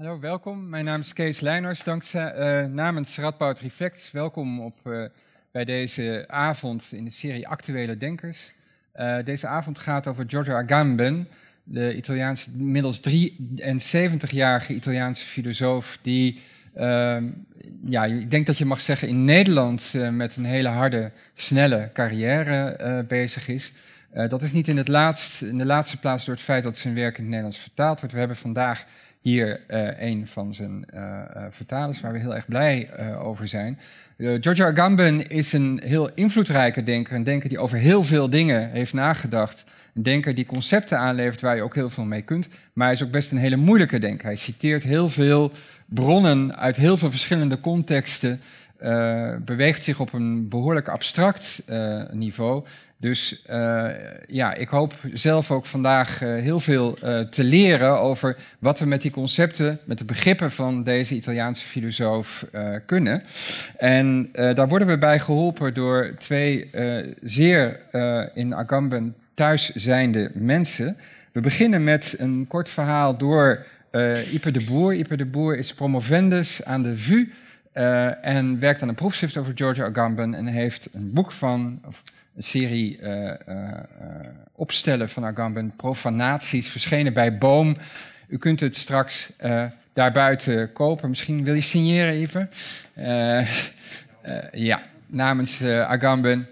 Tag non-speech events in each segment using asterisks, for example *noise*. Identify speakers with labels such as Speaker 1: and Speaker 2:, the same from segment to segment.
Speaker 1: Hallo, welkom. Mijn naam is Kees Leijners. Dankzij, eh, namens Radboud Reflects, welkom op, eh, bij deze avond in de serie Actuele Denkers. Eh, deze avond gaat over Giorgio Agamben, de Italiaanse, inmiddels 73-jarige Italiaanse filosoof die, ehm, ja, ik denk dat je mag zeggen, in Nederland met een hele harde, snelle carrière bezig is. dat is niet in, het laatst, in de laatste plaats door het feit dat zijn werk in het Nederlands vertaald wordt. We hebben vandaag hier uh, een van zijn uh, vertalers, waar we heel erg blij over zijn. Giorgio Agamben is een heel invloedrijke denker, een denker die over heel veel dingen heeft nagedacht. Een denker die concepten aanlevert waar je ook heel veel mee kunt, maar hij is ook best een hele moeilijke denker. Hij citeert heel veel bronnen uit heel veel verschillende contexten, beweegt zich op een behoorlijk abstract niveau. Dus uh, ja, ik hoop zelf ook vandaag uh, heel veel uh, te leren over wat we met die concepten, met de begrippen van deze Italiaanse filosoof kunnen. En daar worden we bij geholpen door twee zeer in Agamben thuis zijnde mensen. We beginnen met een kort verhaal door Iper de Boer. Iper de Boer is promovendus aan de VU en werkt aan een proefschrift over Giorgio Agamben en heeft een boek van... Of, een serie uh, uh, opstellen van Agamben, Profanaties, verschenen bij Boom. U kunt het straks daarbuiten kopen. Misschien wil je signeren even. ja, namens Agamben.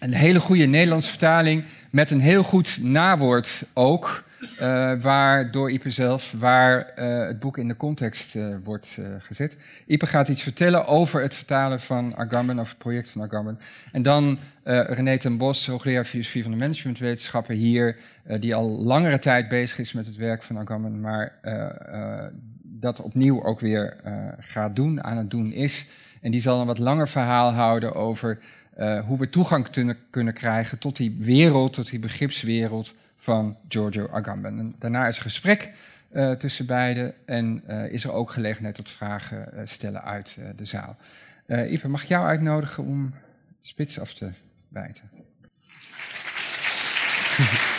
Speaker 1: Een hele goede Nederlandse vertaling met een heel goed nawoord ook. Uh, waar door Ipe zelf, waar uh, het boek in de context uh, wordt gezet. Ipe gaat iets vertellen over het vertalen van Agamben, of het project van Agamben. En dan René ten Bos, hoogleraar filosofie van de managementwetenschappen hier, die al langere tijd bezig is met het werk van Agamben, maar dat opnieuw ook weer gaat doen, aan het doen is. En die zal een wat langer verhaal houden over hoe we toegang kunnen, krijgen tot die wereld, tot die begripswereld van Giorgio Agamben. En daarna is er gesprek uh, tussen beiden en uh, is er ook gelegenheid tot vragen stellen uit de zaal. Ipe, mag ik jou uitnodigen om spits af te bijten? *laughs*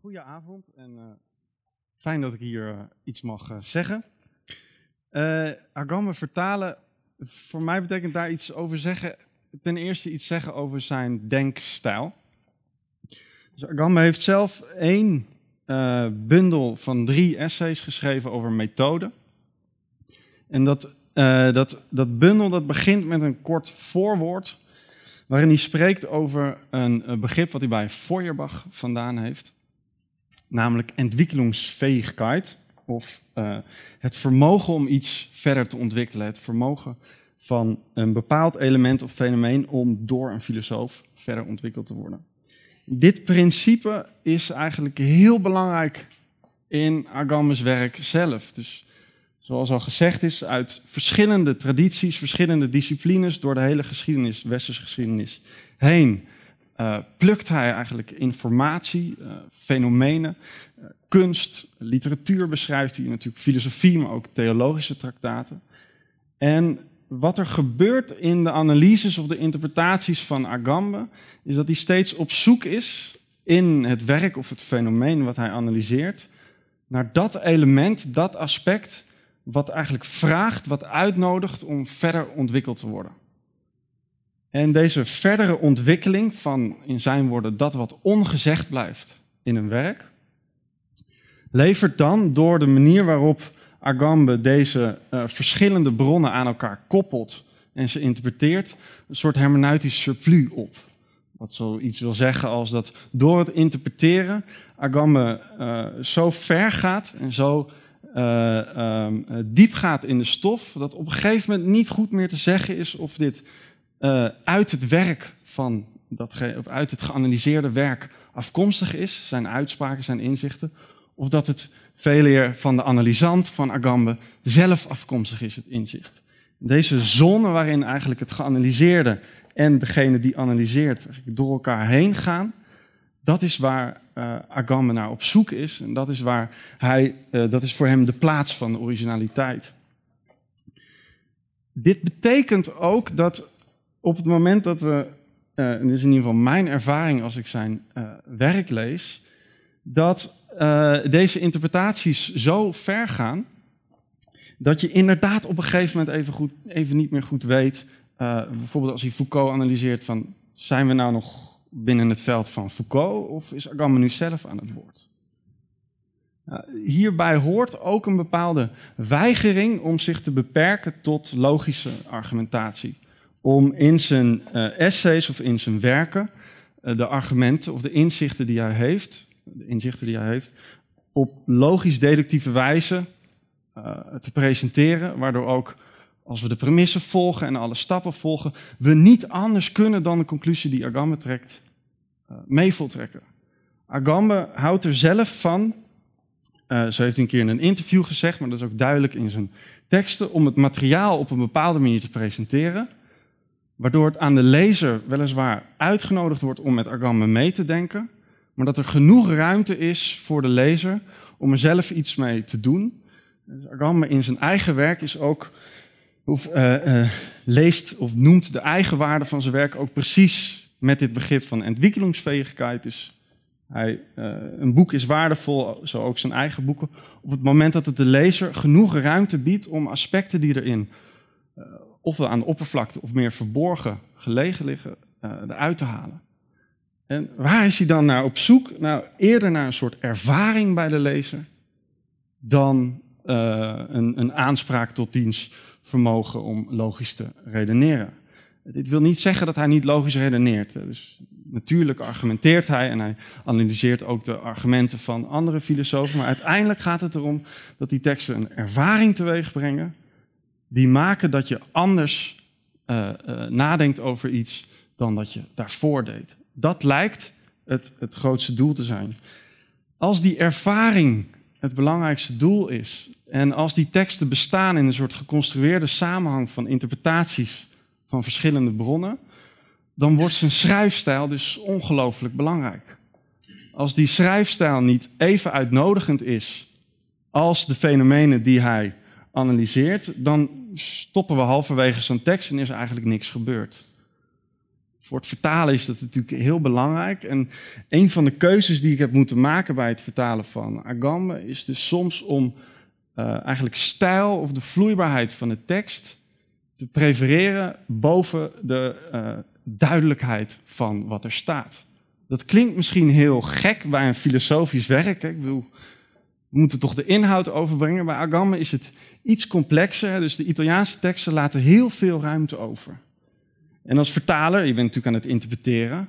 Speaker 2: Goedenavond en fijn dat ik hier iets mag zeggen. Agamben vertalen, voor mij betekent daar iets over zeggen ten eerste iets zeggen over zijn denkstijl. Dus Agamben heeft zelf één uh, bundel van drie essays geschreven over methode. En dat, uh, dat, dat bundel dat begint met een kort voorwoord, waarin hij spreekt over een, een begrip wat hij bij Feuerbach vandaan heeft, namelijk Entwicklungsfähigkeit, of uh, het vermogen om iets verder te ontwikkelen, het vermogen van een bepaald element of fenomeen om door een filosoof verder ontwikkeld te worden. Dit principe is eigenlijk heel belangrijk in Agamben's werk zelf. Dus zoals al gezegd is, uit verschillende tradities, verschillende disciplines door de hele geschiedenis, westerse geschiedenis heen, uh, plukt hij eigenlijk informatie, uh, fenomenen, uh, kunst, literatuur beschrijft hij natuurlijk, filosofie, maar ook theologische traktaten. En wat er gebeurt in de analyses of de interpretaties van Agamben, is dat hij steeds op zoek is in het werk of het fenomeen wat hij analyseert, naar dat element, dat aspect, wat eigenlijk vraagt, wat uitnodigt om verder ontwikkeld te worden. En deze verdere ontwikkeling van, in zijn woorden, dat wat ongezegd blijft in een werk, levert dan door de manier waarop Agambe deze uh, verschillende bronnen aan elkaar koppelt en ze interpreteert, een soort hermeneutisch surplus op. Wat zoiets wil zeggen als dat door het interpreteren Agambe uh, zo ver gaat en zo uh, um, diep gaat in de stof, dat op een gegeven moment niet goed meer te zeggen is of dit uit het werk van dat, of uit het geanalyseerde werk afkomstig is, zijn uitspraken, zijn inzichten, of dat het veel eer van de analysant van Agambe zelf afkomstig is, het inzicht. Deze zone waarin eigenlijk het geanalyseerde en degene die analyseert door elkaar heen gaan, dat is waar uh, Agambe naar op zoek is. En dat is, waar hij, uh, dat is voor hem de plaats van de originaliteit. Dit betekent ook dat op het moment dat we, uh, en dit is in ieder geval mijn ervaring als ik zijn werk lees, dat uh, deze interpretaties zo ver gaan dat je inderdaad op een gegeven moment even, goed, even niet meer goed weet. Bijvoorbeeld als hij Foucault analyseert van zijn we nou nog binnen het veld van Foucault of is Agamben nu zelf aan het woord? hierbij hoort ook een bepaalde weigering om zich te beperken tot logische argumentatie. Om in zijn uh, essays of in zijn werken uh, de argumenten of de inzichten die hij heeft, de inzichten die hij heeft, op logisch-deductieve wijze uh, te presenteren, waardoor ook als we de premissen volgen en alle stappen volgen, we niet anders kunnen dan de conclusie die Agambe trekt, mee voltrekken. Agambe houdt er zelf van zo heeft hij een keer in een interview gezegd, maar dat is ook duidelijk in zijn teksten, om het materiaal op een bepaalde manier te presenteren, waardoor het aan de lezer weliswaar uitgenodigd wordt om met Agambe mee te denken, maar dat er genoeg ruimte is voor de lezer om er zelf iets mee te doen. Dus Agambe in zijn eigen werk is ook, of, uh, uh, leest of noemt de eigenwaarde van zijn werk ook precies met dit begrip van entwicklungsfähigkeit, dus hij, uh, een boek is waardevol, zo ook zijn eigen boeken, op het moment dat het de lezer genoeg ruimte biedt om aspecten die erin, ofwel aan de oppervlakte of meer verborgen gelegen liggen, uh, eruit te halen. En waar is hij dan naar op zoek? Nou, eerder naar een soort ervaring bij de lezer dan een, een aanspraak tot diens vermogen om logisch te redeneren. Dit wil niet zeggen dat hij niet logisch redeneert. Dus natuurlijk argumenteert hij en hij analyseert ook de argumenten van andere filosofen. Maar uiteindelijk gaat het erom dat die teksten een ervaring teweeg brengen. Die maken dat je anders uh, uh, nadenkt over iets dan dat je daarvoor deed. Dat lijkt het, het grootste doel te zijn. Als die ervaring het belangrijkste doel is. En als die teksten bestaan in een soort geconstrueerde samenhang van interpretaties van verschillende bronnen, dan wordt zijn schrijfstijl dus ongelooflijk belangrijk. Als die schrijfstijl niet even uitnodigend is als de fenomenen die hij analyseert, dan stoppen we halverwege zo'n tekst en is eigenlijk niks gebeurd. Voor het vertalen is dat natuurlijk heel belangrijk. En een van de keuzes die ik heb moeten maken bij het vertalen van Agambe is dus soms om uh, eigenlijk stijl of de vloeibaarheid van de tekst te prefereren boven de uh, duidelijkheid van wat er staat. Dat klinkt misschien heel gek bij een filosofisch werk. Ik bedoel, we moeten toch de inhoud overbrengen. Bij Agamben is het iets complexer. Dus de Italiaanse teksten laten heel veel ruimte over. En als vertaler, je bent natuurlijk aan het interpreteren,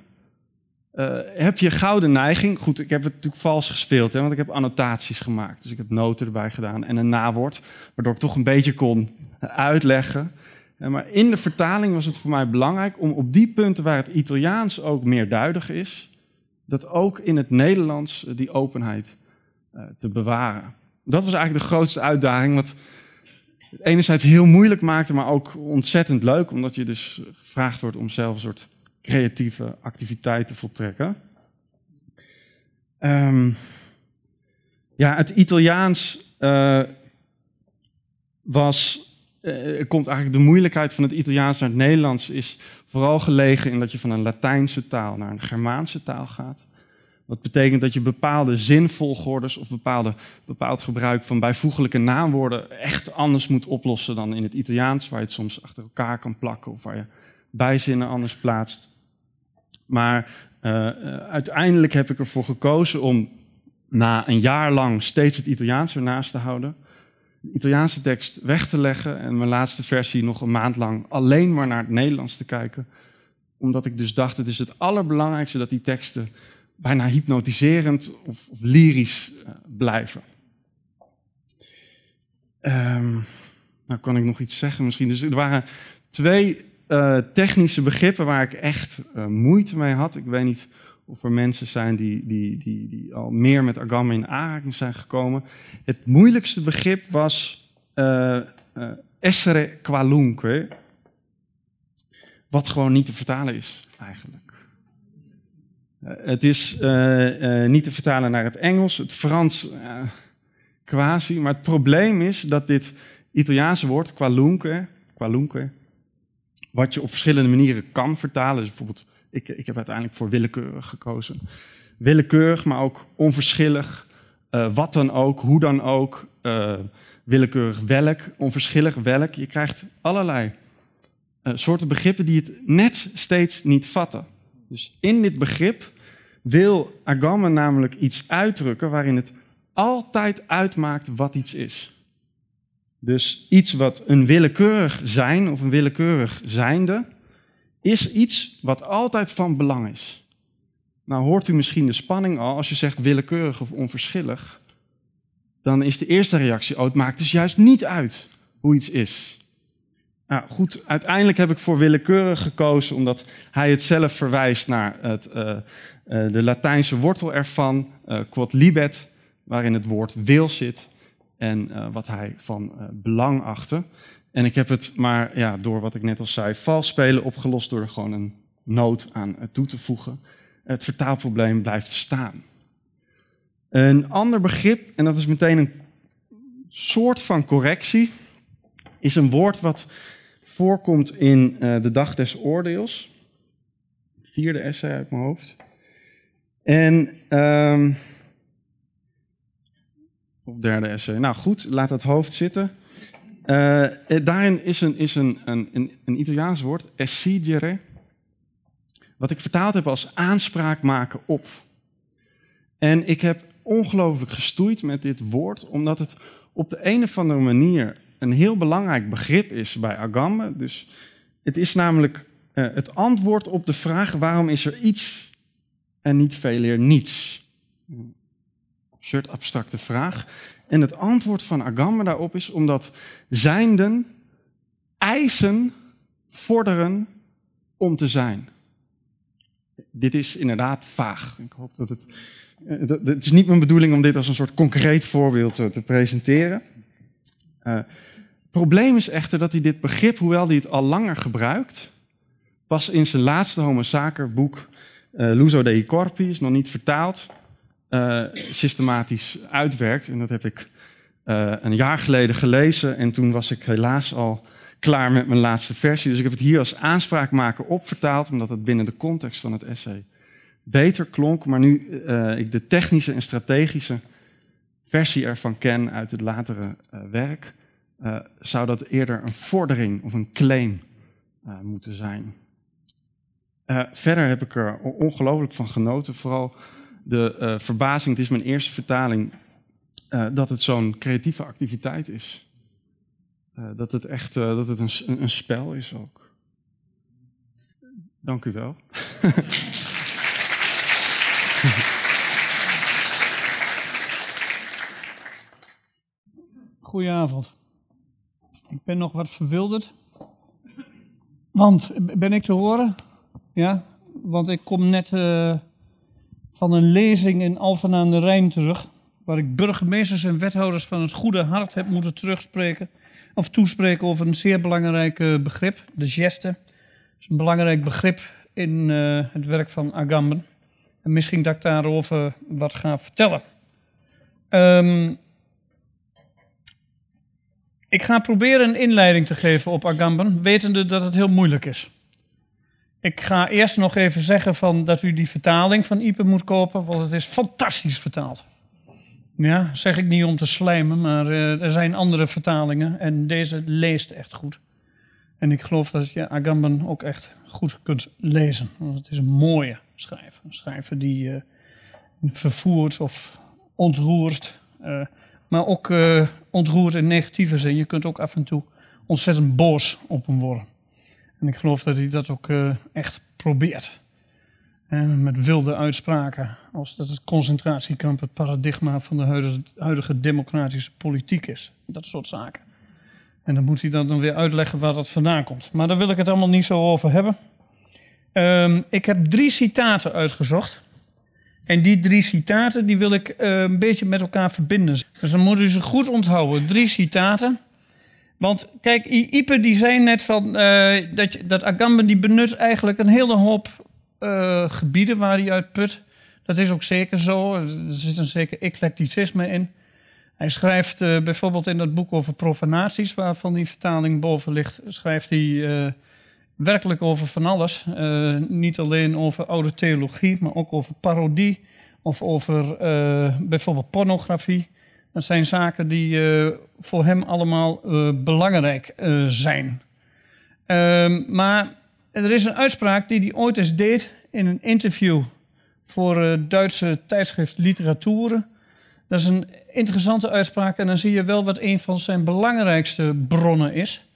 Speaker 2: uh, heb je gouden neiging. Goed, ik heb het natuurlijk vals gespeeld, hè, want ik heb annotaties gemaakt. Dus ik heb noten erbij gedaan en een nawoord, waardoor ik toch een beetje kon uitleggen. Maar in de vertaling was het voor mij belangrijk om op die punten waar het Italiaans ook meer duidelijk is, dat ook in het Nederlands eh, die openheid te bewaren. Dat was eigenlijk de grootste uitdaging, wat enerzijds heel moeilijk maakte, maar ook ontzettend leuk, omdat je dus gevraagd wordt om zelf een soort creatieve activiteit te voltrekken. Um, ja, het Italiaans uh, was uh, komt eigenlijk de moeilijkheid van het Italiaans naar het Nederlands is vooral gelegen in dat je van een Latijnse taal naar een Germaanse taal gaat. Dat betekent dat je bepaalde zinvolgordes of bepaalde, bepaald gebruik van bijvoeglijke naamwoorden echt anders moet oplossen dan in het Italiaans, waar je het soms achter elkaar kan plakken of waar je bijzinnen anders plaatst. Maar uh, uiteindelijk heb ik ervoor gekozen om na een jaar lang steeds het Italiaans ernaast te houden de Italiaanse tekst weg te leggen en mijn laatste versie nog een maand lang alleen maar naar het Nederlands te kijken. Omdat ik dus dacht, het is het allerbelangrijkste dat die teksten bijna hypnotiserend of, of lyrisch uh, blijven. Um, nou kan ik nog iets zeggen misschien. Dus er waren twee uh, technische begrippen waar ik echt uh, moeite mee had. Ik weet niet of er mensen zijn die, die, die, die al meer met Agamben in aanraking zijn gekomen. Het moeilijkste begrip was uh, uh, essere qualunque, wat gewoon niet te vertalen is eigenlijk. Uh, het is niet te vertalen naar het Engels, het Frans quasi, maar het probleem is dat dit Italiaanse woord qualunque, qualunque wat je op verschillende manieren kan vertalen, dus bijvoorbeeld ik, ik heb uiteindelijk voor willekeurig gekozen. willekeurig, maar ook onverschillig. Wat dan ook, hoe dan ook, willekeurig welk, onverschillig welk. Je krijgt allerlei soorten begrippen die het net steeds niet vatten. Dus in dit begrip wil Agamben namelijk iets uitdrukken waarin het altijd uitmaakt wat iets is. Dus iets wat een willekeurig zijn of een willekeurig zijnde, is iets wat altijd van belang is. Nou hoort u misschien de spanning al als je zegt willekeurig of onverschillig. Dan is de eerste reactie, oh het maakt dus juist niet uit hoe iets is. Nou goed, uiteindelijk heb ik voor willekeurig gekozen omdat hij het zelf verwijst naar het, uh, uh, de Latijnse wortel ervan, uh, quod libet, waarin het woord wil zit en wat hij van belang achtte. En ik heb het maar ja, door wat ik net al zei, vals spelen opgelost door er gewoon een noot aan toe te voegen. Het vertaalprobleem blijft staan. Een ander begrip, en dat is meteen een soort van correctie, is een woord wat voorkomt in uh, de Dag des Oordeels. Vierde essay uit mijn hoofd. En. Um, of derde essay. Nou goed, laat het hoofd zitten. Uh, daarin is een, is een, een, een, een Italiaans woord, essigere, wat ik vertaald heb als aanspraak maken op. En ik heb ongelooflijk gestoeid met dit woord, omdat het op de een of andere manier een heel belangrijk begrip is bij Agamben. Dus het is namelijk uh, het antwoord op de vraag waarom is er iets en niet veel eer niets. Een soort abstracte vraag. En het antwoord van Agamben daarop is omdat zijnden eisen vorderen om te zijn. Dit is inderdaad vaag. Ik hoop dat het. Het is niet mijn bedoeling om dit als een soort concreet voorbeeld te, te presenteren. Uh, probleem is echter dat hij dit begrip, hoewel hij het al langer gebruikt, pas in zijn laatste Homo Sacer boek, uh, L'uso dei corpi, is nog niet vertaald, uh, systematisch uitwerkt. En dat heb ik uh, een jaar geleden gelezen en toen was ik helaas al klaar met mijn laatste versie. Dus ik heb het hier als aanspraak maken op vertaald, omdat het binnen de context van het essay beter klonk. Maar nu ik de technische en strategische versie ervan ken uit het latere werk, zou dat eerder een vordering of een claim moeten zijn. verder heb ik er ongelooflijk van genoten, vooral de verbazing, het is mijn eerste vertaling, dat het zo'n creatieve activiteit is. Dat het echt dat het een, een, spel is ook. Dank u wel. *laughs*
Speaker 3: Goedenavond. Ik ben nog wat verwilderd. Want, ben ik te horen? Ja, want ik kom net uh, van een lezing in Alphen aan de Rijn terug. Waar ik burgemeesters en wethouders van het goede hart heb moeten terugspreken of toespreken over een zeer belangrijk uh, begrip, de geste. Dat is een belangrijk begrip in uh, het werk van Agamben. En misschien dat ik daarover wat ga vertellen. Um, ik ga proberen een inleiding te geven op Agamben, wetende dat het heel moeilijk is. Ik ga eerst nog even zeggen van dat u die vertaling van Ipe moet kopen, want het is fantastisch vertaald. Ja, zeg ik niet om te slijmen, maar uh, er zijn andere vertalingen en deze leest echt goed. En ik geloof dat je Agamben ook echt goed kunt lezen. Want het is een mooie schrijver. Een schrijver die uh, vervoert of ontroert. Uh, maar ook ontroert in negatieve zin. Je kunt ook af en toe ontzettend boos op hem worden. En ik geloof dat hij dat ook echt probeert. En met wilde uitspraken als dat het concentratiekamp het paradigma van de huidige, democratische politiek is. Dat soort zaken. En dan moet hij dan, dan weer uitleggen waar dat vandaan komt. Maar daar wil ik het allemaal niet zo over hebben. Um, ik heb drie citaten uitgezocht. En die drie citaten die wil ik uh, een beetje met elkaar verbinden. Dus dan moet u ze goed onthouden. Drie citaten. Want kijk, Ipe die zei net van, uh, dat, Agamben die benut eigenlijk een hele hoop uh, gebieden waar hij uit put. Dat is ook zeker zo. Er zit een zeker eclecticisme in. Hij schrijft bijvoorbeeld in dat boek over profanaties, waarvan die vertaling boven ligt, schrijft hij werkelijk over van alles. niet alleen over oude theologie, maar ook over parodie, of over eh, bijvoorbeeld pornografie. Dat zijn zaken die eh, voor hem allemaal eh, belangrijk eh, zijn. Ehm, maar er is een uitspraak die hij ooit eens deed in een interview voor het Duitse tijdschrift Literatuur. Dat is een interessante uitspraak en dan zie je wel wat een van zijn belangrijkste bronnen is.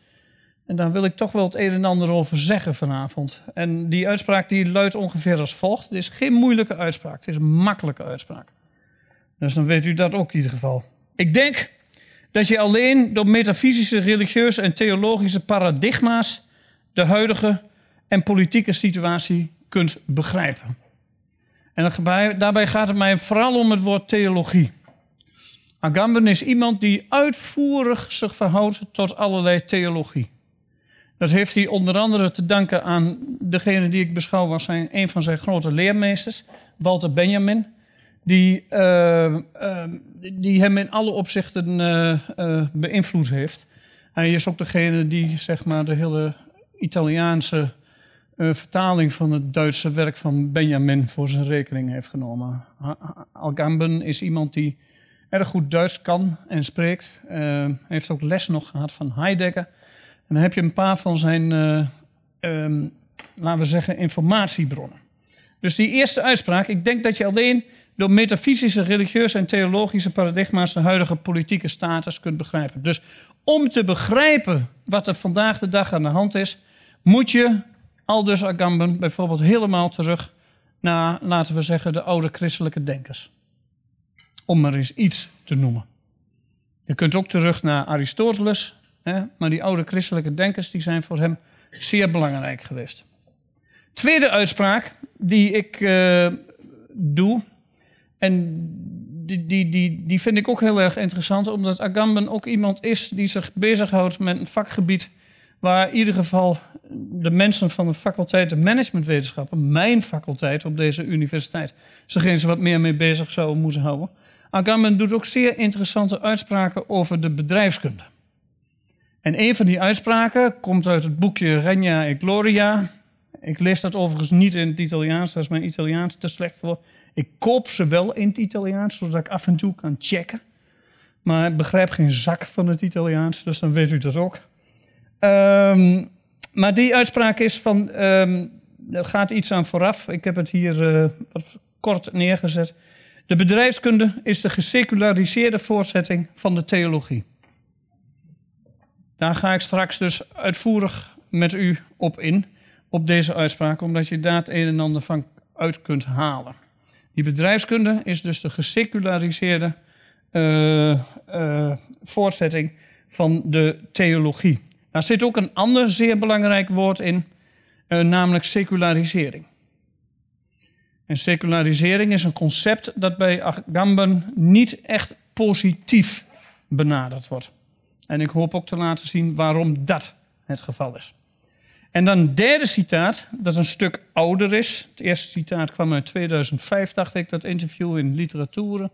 Speaker 3: En daar wil ik toch wel het een en ander over zeggen vanavond. En die uitspraak die luidt ongeveer als volgt. Het is geen moeilijke uitspraak, het is een makkelijke uitspraak. Dus dan weet u dat ook in ieder geval. Ik denk dat je alleen door metafysische, religieuze en theologische paradigma's de huidige en politieke situatie kunt begrijpen. En daarbij, gaat het mij vooral om het woord theologie. Agamben is iemand die uitvoerig zich verhoudt tot allerlei theologie. Dat heeft hij onder andere te danken aan degene die ik beschouw als zijn, een van zijn grote leermeesters, Walter Benjamin, die, uh, uh, die hem in alle opzichten uh, beïnvloed heeft. Hij is ook degene die zeg maar, de hele Italiaanse vertaling van het Duitse werk van Benjamin voor zijn rekening heeft genomen. Algamben is iemand die erg goed Duits kan en spreekt. Heeft ook les nog gehad van Heidegger. En dan heb je een paar van zijn, uh, um, laten we zeggen, informatiebronnen. Dus die eerste uitspraak, ik denk dat je alleen door metafysische, religieuze en theologische paradigma's de huidige politieke status kunt begrijpen. Dus om te begrijpen wat er vandaag de dag aan de hand is, moet je Aldus Agamben bijvoorbeeld helemaal terug naar, laten we zeggen, de oude christelijke denkers. Om maar eens iets te noemen. Je kunt ook terug naar Aristoteles, maar die oude christelijke denkers die zijn voor hem zeer belangrijk geweest. Tweede uitspraak die ik uh, doe, en die, die, die, die vind ik ook heel erg interessant, omdat Agamben ook iemand is die zich bezighoudt met een vakgebied waar in ieder geval de mensen van de faculteit de managementwetenschappen, mijn faculteit op deze universiteit, zich eens wat meer mee bezig zouden moeten houden. Agamben doet ook zeer interessante uitspraken over de bedrijfskunde. En een van die uitspraken komt uit het boekje Regna e Gloria. Ik lees dat overigens niet in het Italiaans, daar is mijn Italiaans te slecht voor. Ik koop ze wel in het Italiaans, zodat ik af en toe kan checken. Maar ik begrijp geen zak van het Italiaans, dus dan weet u dat ook. Um, maar die uitspraak is van, um, er gaat iets aan vooraf. Ik heb het hier uh, wat kort neergezet. De bedrijfskunde is de geseculariseerde voortzetting van de theologie. Daar ga ik straks dus uitvoerig met u op in, op deze uitspraak, omdat je daar het een en ander van uit kunt halen. Die bedrijfskunde is dus de geseculariseerde uh, uh, voortzetting van de theologie. Daar zit ook een ander zeer belangrijk woord in, uh, namelijk secularisering. En secularisering is een concept dat bij Agamben niet echt positief benaderd wordt. En ik hoop ook te laten zien waarom dat het geval is. En dan derde citaat, dat een stuk ouder is. Het eerste citaat kwam uit 2005, dacht ik, dat interview in literatuur.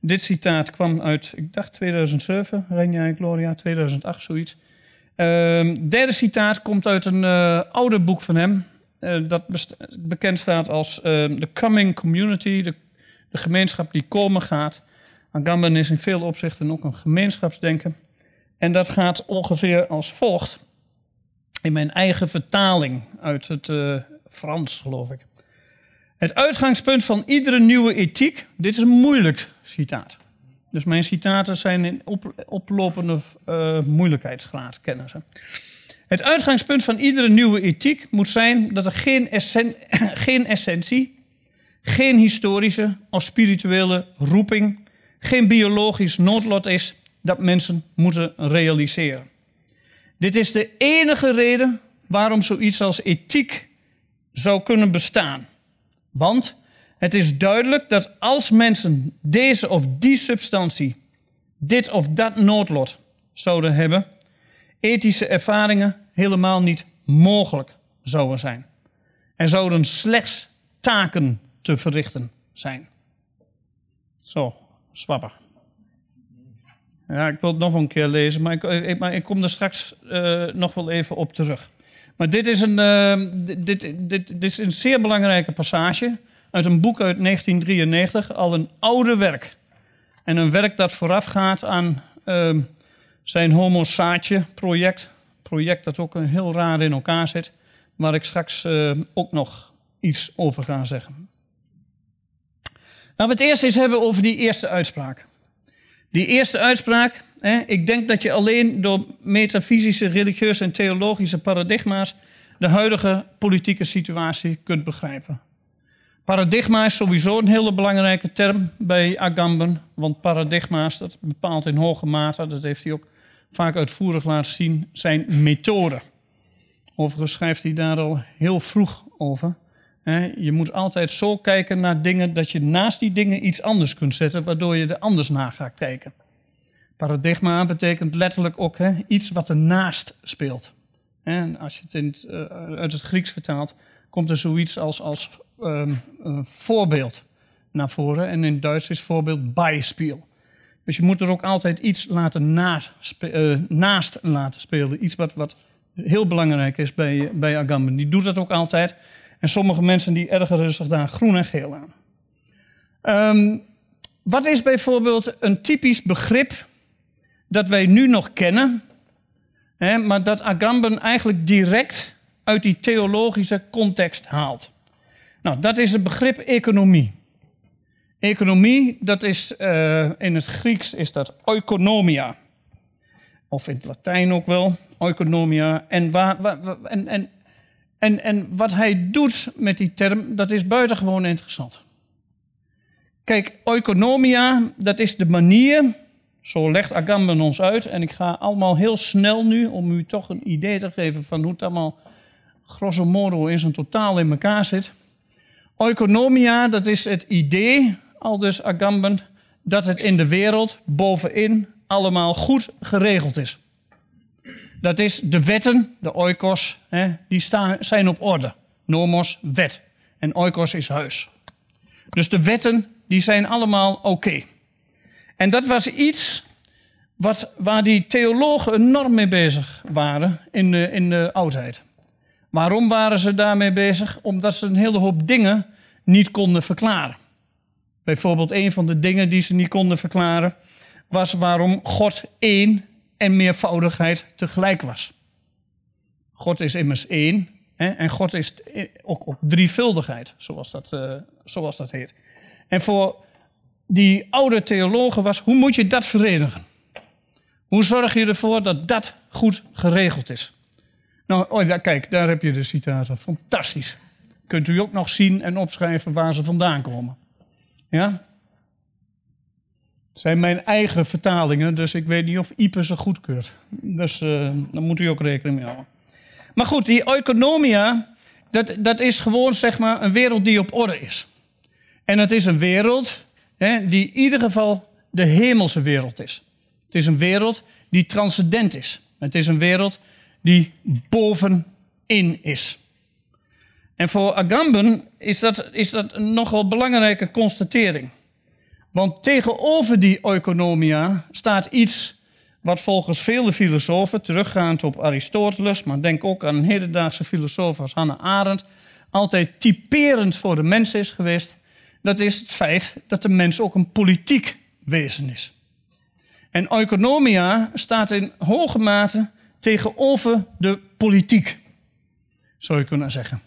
Speaker 3: Dit citaat kwam uit, ik dacht 2007, Renja Gloria, 2008, zoiets. Um, derde citaat komt uit een uh, ouder boek van hem. Uh, dat bekend staat als uh, The Coming Community, de, de, gemeenschap die komen gaat. Agamben is in veel opzichten ook een gemeenschapsdenker. En dat gaat ongeveer als volgt. In mijn eigen vertaling uit het uh, Frans, geloof ik. Het uitgangspunt van iedere nieuwe ethiek. Dit is een moeilijk citaat. Dus mijn citaten zijn in op, oplopende uh, moeilijkheidsgraad, kennen ze. Het uitgangspunt van iedere nieuwe ethiek moet zijn dat er geen, *clears throat* geen essentie, geen historische of spirituele roeping, geen biologisch noodlot is dat mensen moeten realiseren. Dit is de enige reden waarom zoiets als ethiek zou kunnen bestaan. Want het is duidelijk dat als mensen deze of die substantie, dit of dat noodlot zouden hebben, ethische ervaringen helemaal niet mogelijk zouden zijn. Er zouden slechts taken te verrichten zijn. Zo, swapper. Ja, ik wil het nog een keer lezen, maar ik, ik, maar ik kom er straks uh, nog wel even op terug. Maar dit is, een, uh, dit, dit, dit is een zeer belangrijke passage. uit een boek uit 1993, al een oude werk. En een werk dat voorafgaat aan uh, zijn Homo Saatje project. Project dat ook heel raar in elkaar zit, waar ik straks uh, ook nog iets over ga zeggen. Laten we het eerst eens hebben over die eerste uitspraak. Die eerste uitspraak, hè, ik denk dat je alleen door metafysische, religieuze en theologische paradigma's de huidige politieke situatie kunt begrijpen. Paradigma is sowieso een hele belangrijke term bij Agamben, want paradigma's, dat bepaalt in hoge mate, dat heeft hij ook vaak uitvoerig laten zien, zijn methoden. Overigens schrijft hij daar al heel vroeg over. Je moet altijd zo kijken naar dingen dat je naast die dingen iets anders kunt zetten, waardoor je er anders naar gaat kijken. Paradigma betekent letterlijk ook iets wat ernaast speelt. En als je het, in het uh, uit het Grieks vertaalt, komt er zoiets als, als um, voorbeeld naar voren. En in Duits is voorbeeld bijspiel. Dus je moet er ook altijd iets laten naast, uh, naast laten spelen. Iets wat, wat heel belangrijk is bij, bij Agamben. Die doet dat ook altijd. En sommige mensen die ergeren zich daar groen en geel aan. Um, wat is bijvoorbeeld een typisch begrip dat wij nu nog kennen, hè, maar dat Agamben eigenlijk direct uit die theologische context haalt? Nou, dat is het begrip economie. Economie, dat is uh, in het Grieks is dat oikonomia. Of in het Latijn ook wel, oikonomia. En, waar, waar, en, en en, en wat hij doet met die term, dat is buitengewoon interessant. Kijk, oikonomia, dat is de manier, zo legt Agamben ons uit, en ik ga allemaal heel snel nu, om u toch een idee te geven van hoe het allemaal grosso modo in zijn totaal in elkaar zit. Oikonomia, dat is het idee, al dus Agamben, dat het in de wereld bovenin allemaal goed geregeld is. Dat is de wetten, de oikos, hè, die staan, zijn op orde. Nomos, wet. En oikos is huis. Dus de wetten, die zijn allemaal oké. En dat was iets wat, waar die theologen enorm mee bezig waren in de, in de oudheid. Waarom waren ze daarmee bezig? Omdat ze een hele hoop dingen niet konden verklaren. Bijvoorbeeld een van de dingen die ze niet konden verklaren was waarom God één en meervoudigheid tegelijk was. God is immers één hè, en God is ook, ook drievuldigheid, zoals dat, uh, zoals dat heet. En voor die oude theologen was, hoe moet je dat verenigen? Hoe zorg je ervoor dat dat goed geregeld is? Nou, oh kijk, daar heb je de citaten. Fantastisch. Kunt u ook nog zien en opschrijven waar ze vandaan komen. Ja? Zijn mijn eigen vertalingen, dus ik weet niet of Ipe ze goedkeurt. Dus uh, daar moet u ook rekening mee houden. Maar goed, die economia, dat, dat is gewoon zeg maar een wereld die op orde is. En het is een wereld hè, die in ieder geval de hemelse wereld is. Het is een wereld die transcendent is. Het is een wereld die bovenin is. En voor Agamben is dat, is dat een nogal belangrijke constatering. Want tegenover die oikonomia staat iets wat volgens vele filosofen, teruggaand op Aristoteles, maar denk ook aan een hedendaagse filosoof als Hannah Arendt, altijd typerend voor de mens is geweest. Dat is het feit dat de mens ook een politiek wezen is. En oikonomia staat in hoge mate tegenover de politiek, zou je kunnen zeggen.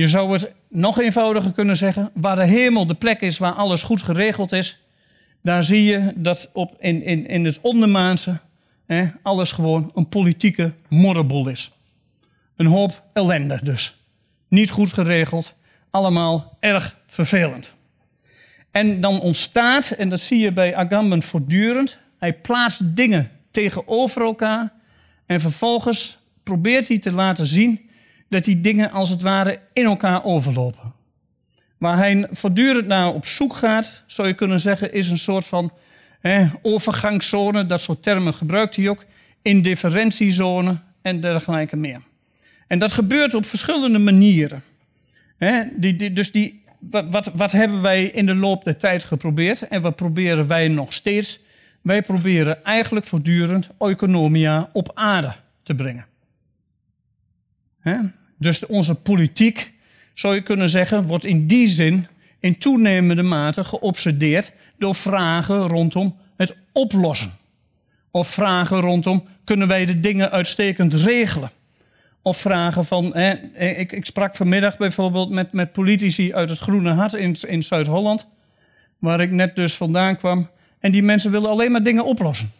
Speaker 3: Je zou het nog eenvoudiger kunnen zeggen. Waar de hemel de plek is waar alles goed geregeld is, daar zie je dat op, in, in, in het ondermaanse hè, alles gewoon een politieke modderbol is. Een hoop ellende dus. Niet goed geregeld, allemaal erg vervelend. En dan ontstaat, en dat zie je bij Agamben voortdurend, hij plaatst dingen tegenover elkaar en vervolgens probeert hij te laten zien dat die dingen als het ware in elkaar overlopen. Waar hij voortdurend naar op zoek gaat, zou je kunnen zeggen, is een soort van overgangszone. Dat soort termen gebruikt hij ook. Indifferentiezone en dergelijke meer. En dat gebeurt op verschillende manieren. die, die, dus die, wat, wat hebben wij in de loop der tijd geprobeerd en wat proberen wij nog steeds? Wij proberen eigenlijk voortdurend economia op aarde te brengen. Dus onze politiek, zou je kunnen zeggen, wordt in die zin in toenemende mate geobsedeerd door vragen rondom het oplossen. Of vragen rondom, kunnen wij de dingen uitstekend regelen? Of vragen van, hè, ik, ik sprak vanmiddag bijvoorbeeld met, met politici uit het Groene Hart in, in Zuid-Holland, waar ik net dus vandaan kwam. En die mensen willen alleen maar dingen oplossen.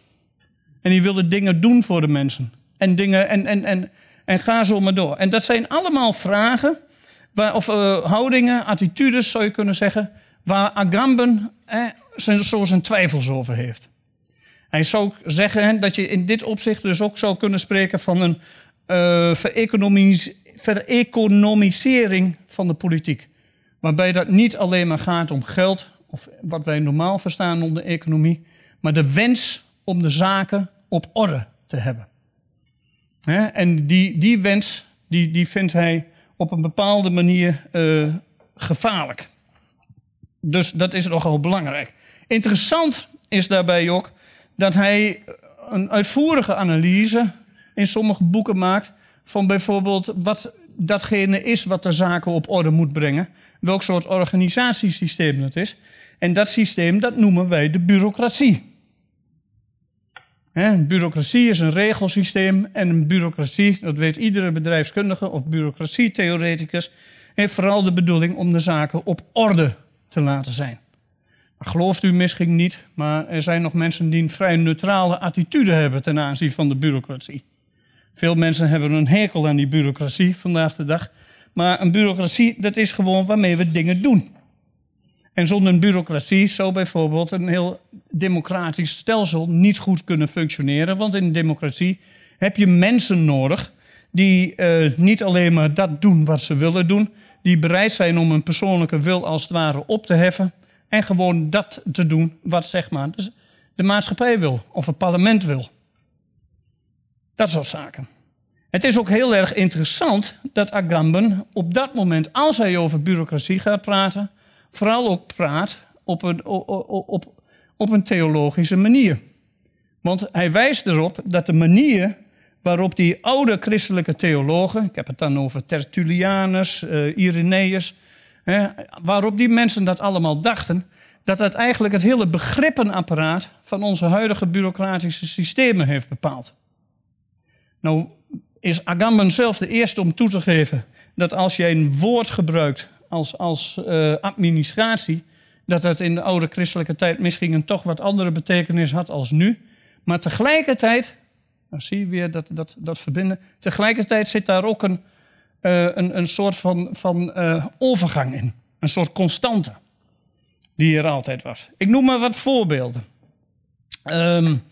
Speaker 3: En die willen dingen doen voor de mensen. En dingen, en, en, en, en ga zo maar door. En dat zijn allemaal vragen, waar, of uh, houdingen, attitudes zou je kunnen zeggen, waar Agamben eh, zijn, zo zijn twijfels over heeft. Hij zou zeggen dat je in dit opzicht dus ook zou kunnen spreken van een uh, vereconomisering van de politiek. Waarbij dat niet alleen maar gaat om geld, of wat wij normaal verstaan onder economie, maar de wens om de zaken op orde te hebben. En die, wens die, vindt hij op een bepaalde manier uh, gevaarlijk. Dus dat is nogal belangrijk. Interessant is daarbij ook dat hij een uitvoerige analyse in sommige boeken maakt van bijvoorbeeld wat datgene is wat de zaken op orde moet brengen, welk soort organisatiesysteem het is. En dat systeem, dat noemen wij de bureaucratie. He, bureaucratie is een regelsysteem en een bureaucratie, dat weet iedere bedrijfskundige of bureaucratietheoreticus, heeft vooral de bedoeling om de zaken op orde te laten zijn. Gelooft u misschien niet, maar er zijn nog mensen die een vrij neutrale attitude hebben ten aanzien van de bureaucratie. Veel mensen hebben een hekel aan die bureaucratie vandaag de dag. Maar een bureaucratie, dat is gewoon waarmee we dingen doen. En zonder een bureaucratie zou bijvoorbeeld een heel democratisch stelsel niet goed kunnen functioneren. Want in een democratie heb je mensen nodig die uh, niet alleen maar dat doen wat ze willen doen, die bereid zijn om een persoonlijke wil als het ware op te heffen en gewoon dat te doen wat zeg maar de maatschappij wil of het parlement wil. Dat soort zaken. Het is ook heel erg interessant dat Agamben op dat moment, als hij over bureaucratie gaat praten, vooral ook praat op een, op, op, een theologische manier. Want hij wijst erop dat de manier waarop die oude christelijke theologen, ik heb het dan over Tertullianus, uh, Irenaeus, hè, waarop die mensen dat allemaal dachten, dat het eigenlijk het hele begrippenapparaat van onze huidige bureaucratische systemen heeft bepaald. Nou is Agamben zelf de eerste om toe te geven dat als je een woord gebruikt als, als uh, administratie, dat het in de oude christelijke tijd misschien een toch wat andere betekenis had als nu. Maar tegelijkertijd, dan zie je weer dat, dat, dat verbinden, tegelijkertijd zit daar ook een, uh, een, een soort van, van uh, overgang in. Een soort constante die er altijd was. Ik noem maar wat voorbeelden. Um,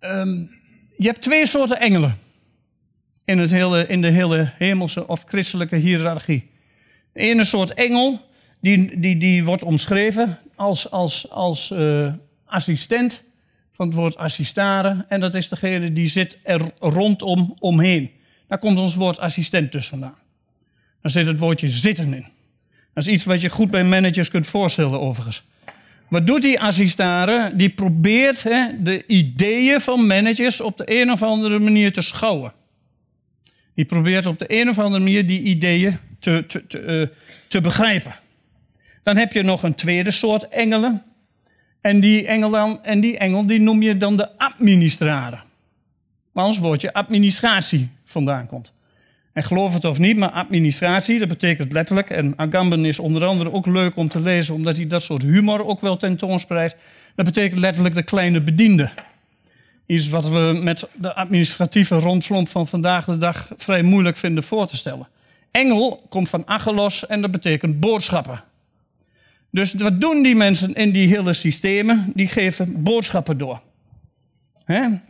Speaker 3: um, je hebt twee soorten engelen in, het hele, in de hele hemelse of christelijke hiërarchie. De ene soort engel, die, die, die wordt omschreven als, als, als uh, assistent van het woord assistare. En dat is degene die zit er rondom omheen. Daar komt ons woord assistent dus vandaan. Daar zit het woordje zitten in. Dat is iets wat je goed bij managers kunt voorstellen overigens. Wat doet die assistare? Die probeert hè, de ideeën van managers op de een of andere manier te schouwen. Die probeert op de een of andere manier die ideeën te, te, te, uh, te begrijpen. Dan heb je nog een tweede soort engelen. En die, engel, en die engel die noem je dan de administrator. Waar ons woordje administratie vandaan komt. En geloof het of niet, maar administratie, dat betekent letterlijk, en Agamben is onder andere ook leuk om te lezen, omdat hij dat soort humor ook wel tentoonspreidt, dat betekent letterlijk de kleine bediende. Iets wat we met de administratieve rondslomp van vandaag de dag vrij moeilijk vinden voor te stellen. Engel komt van achelos en dat betekent boodschappen. Dus wat doen die mensen in die hele systemen? Die geven boodschappen door.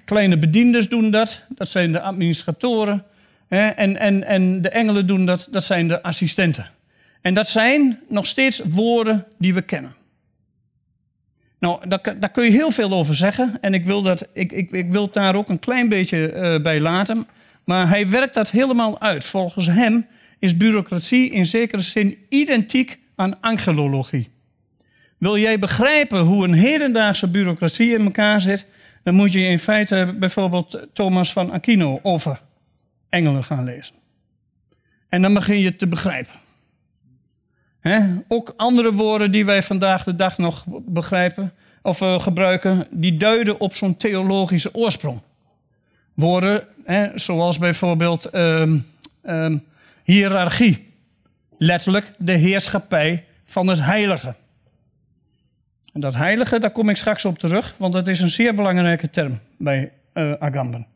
Speaker 3: Kleine bediendes doen dat, dat zijn de administratoren. En, en, en de engelen doen dat, dat zijn de assistenten. En dat zijn nog steeds woorden die we kennen. Nou, daar, daar kun je heel veel over zeggen. En ik wil, dat, ik, ik, ik wil het daar ook een klein beetje uh, bij laten. Maar hij werkt dat helemaal uit. Volgens hem is bureaucratie in zekere zin identiek aan angelologie. Wil jij begrijpen hoe een hedendaagse bureaucratie in elkaar zit, dan moet je in feite bijvoorbeeld Thomas van Aquino over engelen gaan lezen. En dan begin je te begrijpen. Ook andere woorden die wij vandaag de dag nog begrijpen of uh, gebruiken, die duiden op zo'n theologische oorsprong. Woorden zoals bijvoorbeeld um, um, hiërarchie, letterlijk de heerschappij van het heilige. En dat heilige, daar kom ik straks op terug, want dat is een zeer belangrijke term bij uh, Agamben.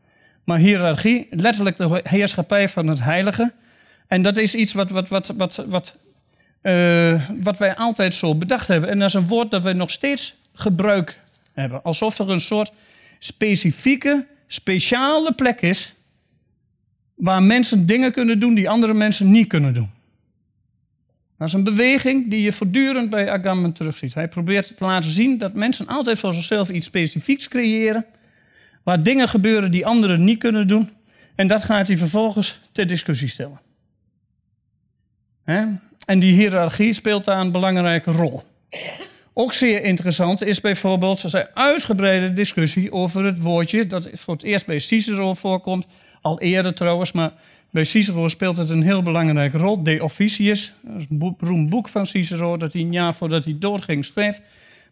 Speaker 3: Maar hiërarchie, letterlijk de heerschappij van het heilige. En dat is iets wat, wat, wat, wat, wat, uh, wat wij altijd zo bedacht hebben. En dat is een woord dat wij nog steeds gebruik hebben. Alsof er een soort specifieke, speciale plek is waar mensen dingen kunnen doen die andere mensen niet kunnen doen. Dat is een beweging die je voortdurend bij Agamben terugziet. Hij probeert te laten zien dat mensen altijd voor zichzelf iets specifieks creëren, waar dingen gebeuren die anderen niet kunnen doen, en dat gaat hij vervolgens ter discussie stellen. En die hiërarchie speelt daar een belangrijke rol. Ook zeer interessant is bijvoorbeeld zijn uitgebreide discussie over het woordje dat voor het eerst bij Cicero voorkomt, al eerder trouwens, maar bij Cicero speelt het een heel belangrijke rol. De Officius, een beroemd boek van Cicero dat hij een jaar voordat hij doodging schreef.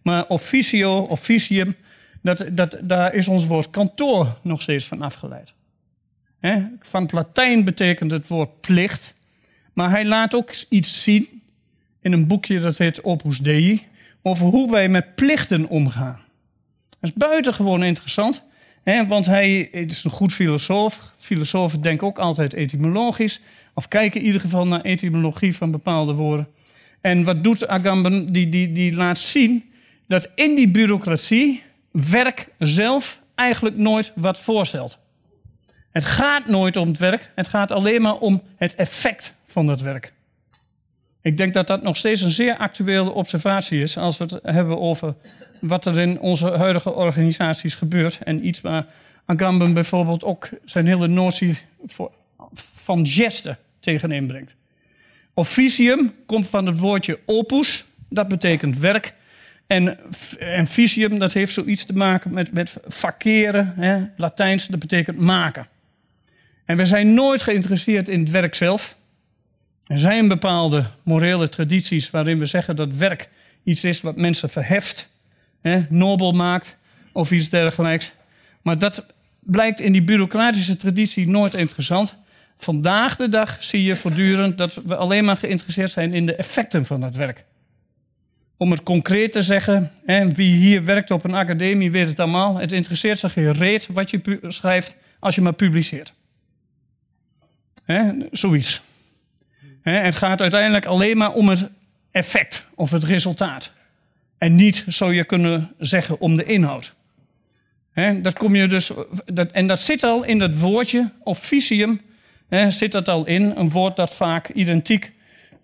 Speaker 3: Maar officio, officium, dat, dat, daar is ons woord kantoor nog steeds van afgeleid. Van het Latijn betekent het woord plicht. Maar hij laat ook iets zien in een boekje dat heet Opus Dei over hoe wij met plichten omgaan. Dat is buitengewoon interessant, want hij is een goed filosoof. Filosofen denken ook altijd etymologisch, of kijken in ieder geval naar etymologie van bepaalde woorden. En wat doet Agamben? Die, die, die laat zien dat in die bureaucratie werk zelf eigenlijk nooit wat voorstelt. Het gaat nooit om het werk, het gaat alleen maar om het effect van het werk. Ik denk dat dat nog steeds een zeer actuele observatie is als we het hebben over wat er in onze huidige organisaties gebeurt. En iets waar Agamben bijvoorbeeld ook zijn hele notie van gesten tegen inbrengt. Officium komt van het woordje opus, dat betekent werk. En, en visium, dat heeft zoiets te maken met, met fakeren, hè, Latijns, dat betekent maken. En we zijn nooit geïnteresseerd in het werk zelf. Er zijn bepaalde morele tradities waarin we zeggen dat werk iets is wat mensen verheft, hè, nobel maakt of iets dergelijks. Maar dat blijkt in die bureaucratische traditie nooit interessant. Vandaag de dag zie je voortdurend dat we alleen maar geïnteresseerd zijn in de effecten van het werk. Om het concreet te zeggen, hè, wie hier werkt op een academie weet het allemaal. Het interesseert zich geen reet wat je schrijft als je maar publiceert. Hè, zoiets het gaat uiteindelijk alleen maar om het effect of het resultaat. En niet, zou je kunnen zeggen, om de inhoud. dat kom je dus, dat, en dat zit al in dat woordje, officium, zit dat al in. Een woord dat vaak identiek,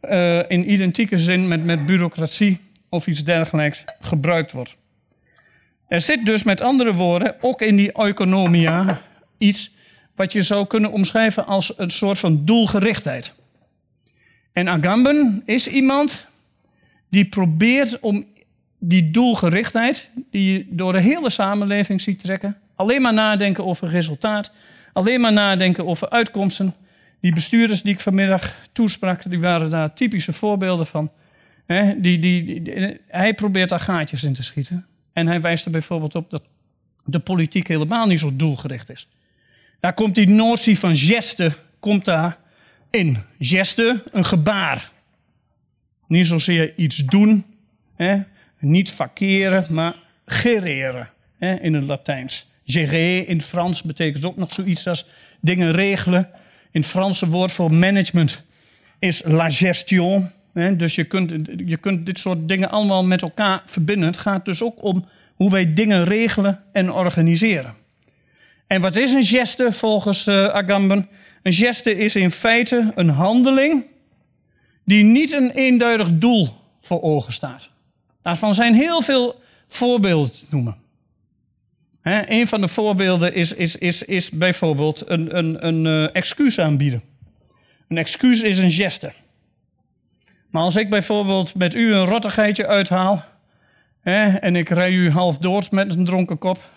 Speaker 3: uh, in identieke zin met, met bureaucratie of iets dergelijks gebruikt wordt. Er zit dus met andere woorden ook in die economia iets wat je zou kunnen omschrijven als een soort van doelgerichtheid. En Agamben is iemand die probeert om die doelgerichtheid, die je door de hele samenleving ziet trekken, alleen maar nadenken over resultaat, alleen maar nadenken over uitkomsten. Die bestuurders die ik vanmiddag toesprak, die waren daar typische voorbeelden van. die, die, hij probeert daar gaatjes in te schieten. En hij wijst er bijvoorbeeld op dat de politiek helemaal niet zo doelgericht is. Daar komt die notie van geste komt daar in. Geste, een gebaar. Niet zozeer iets doen, hè? Niet fakeren, maar gereren hè? in het Latijns. Gérer in Frans betekent ook nog zoiets als dingen regelen. In het Franse woord voor management is la gestion. Hè? Dus je kunt, je kunt dit soort dingen allemaal met elkaar verbinden. Het gaat dus ook om hoe wij dingen regelen en organiseren. En wat is een geste volgens uh, Agamben? Een geste is in feite een handeling die niet een eenduidig doel voor ogen staat. Daarvan zijn heel veel voorbeelden te noemen. He, een van de voorbeelden is, is, is, is bijvoorbeeld een, een, een uh, excuus aanbieden. Een excuus is een geste. Maar als ik bijvoorbeeld met u een rottigheidje uithaal en ik rij u half dood met een dronken kop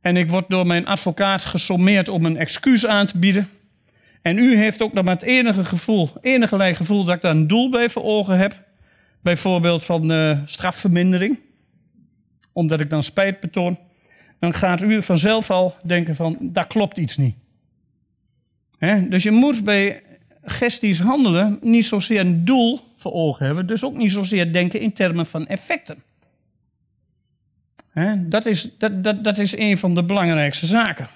Speaker 3: en ik word door mijn advocaat gesommeerd om een excuus aan te bieden, en u heeft ook nog maar het enige gevoel, enige gevoel dat ik daar een doel bij voor ogen heb. Bijvoorbeeld van uh, strafvermindering, omdat ik dan spijt betoon, dan gaat u vanzelf al denken van, daar klopt iets niet. Dus je moet bij gestisch handelen niet zozeer een doel voor ogen hebben, dus ook niet zozeer denken in termen van effecten. Dat is, dat, dat, dat is een van de belangrijkste zaken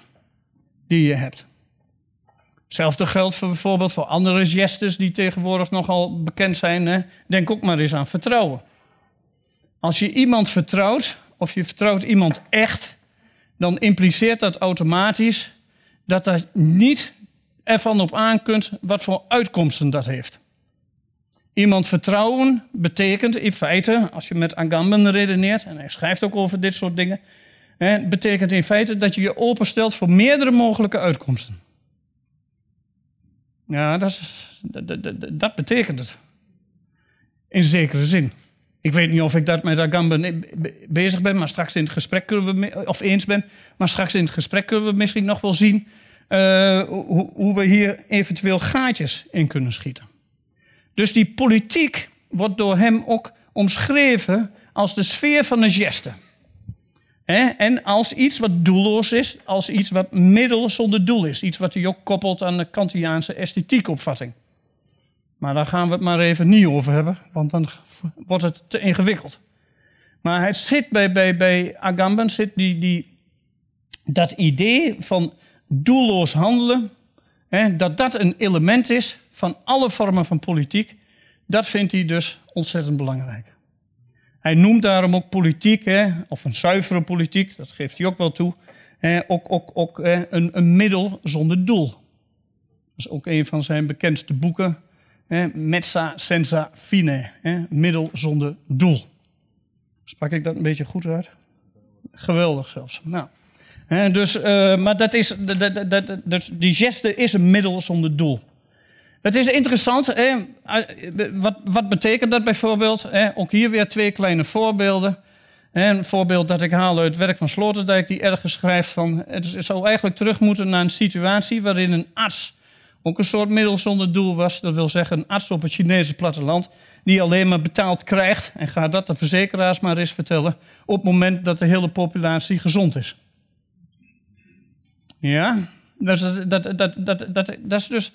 Speaker 3: die je hebt. Hetzelfde geldt voor bijvoorbeeld voor andere gestes die tegenwoordig nogal bekend zijn. Hè? Denk ook maar eens aan vertrouwen. Als je iemand vertrouwt, of je vertrouwt iemand echt, dan impliceert dat automatisch dat er niet ervan op aan kunt wat voor uitkomsten dat heeft. Iemand vertrouwen betekent in feite, als je met Agamben redeneert, en hij schrijft ook over dit soort dingen, hè, betekent in feite dat je je openstelt voor meerdere mogelijke uitkomsten. Ja, dat, dat, dat, betekent het. In zekere zin. Ik weet niet of ik dat met Agamben bezig ben, maar straks in het gesprek kunnen we, of eens ben, maar straks in het gesprek kunnen we misschien nog wel zien uh, hoe, hoe we hier eventueel gaatjes in kunnen schieten. Dus die politiek wordt door hem ook omschreven als de sfeer van de geste. En als iets wat doelloos is, als iets wat middel zonder doel is. Iets wat hij ook koppelt aan de Kantiaanse esthetiekopvatting. Maar daar gaan we het maar even niet over hebben, want dan wordt het te ingewikkeld. Maar het zit bij, bij, bij Agamben zit die, die, dat idee van doelloos handelen, hè, dat dat een element is van alle vormen van politiek, dat vindt hij dus ontzettend belangrijk. Hij noemt daarom ook politiek, hè, of een zuivere politiek, dat geeft hij ook wel toe, ook, ook, ook een, een, middel zonder doel. Dat is ook een van zijn bekendste boeken, hè, Mezza senza fine, hè, middel zonder doel. Sprak ik dat een beetje goed uit? Geweldig zelfs. Nou, hè, dus, uh, maar dat is, dat, dat, dat, die geste is een middel zonder doel. Het is interessant. Hè? Wat, wat, betekent dat bijvoorbeeld? Hè? Ook hier weer twee kleine voorbeelden. Een voorbeeld dat ik haal uit het werk van Sloterdijk, die ergens schrijft van... het zou eigenlijk terug moeten naar een situatie waarin een arts ook een soort middel zonder doel was. Dat wil zeggen een arts op het Chinese platteland die alleen maar betaald krijgt... en gaat dat de verzekeraars maar eens vertellen... op het moment dat de hele populatie gezond is. Ja, dat, dat, dat, dat, dat, dat is dus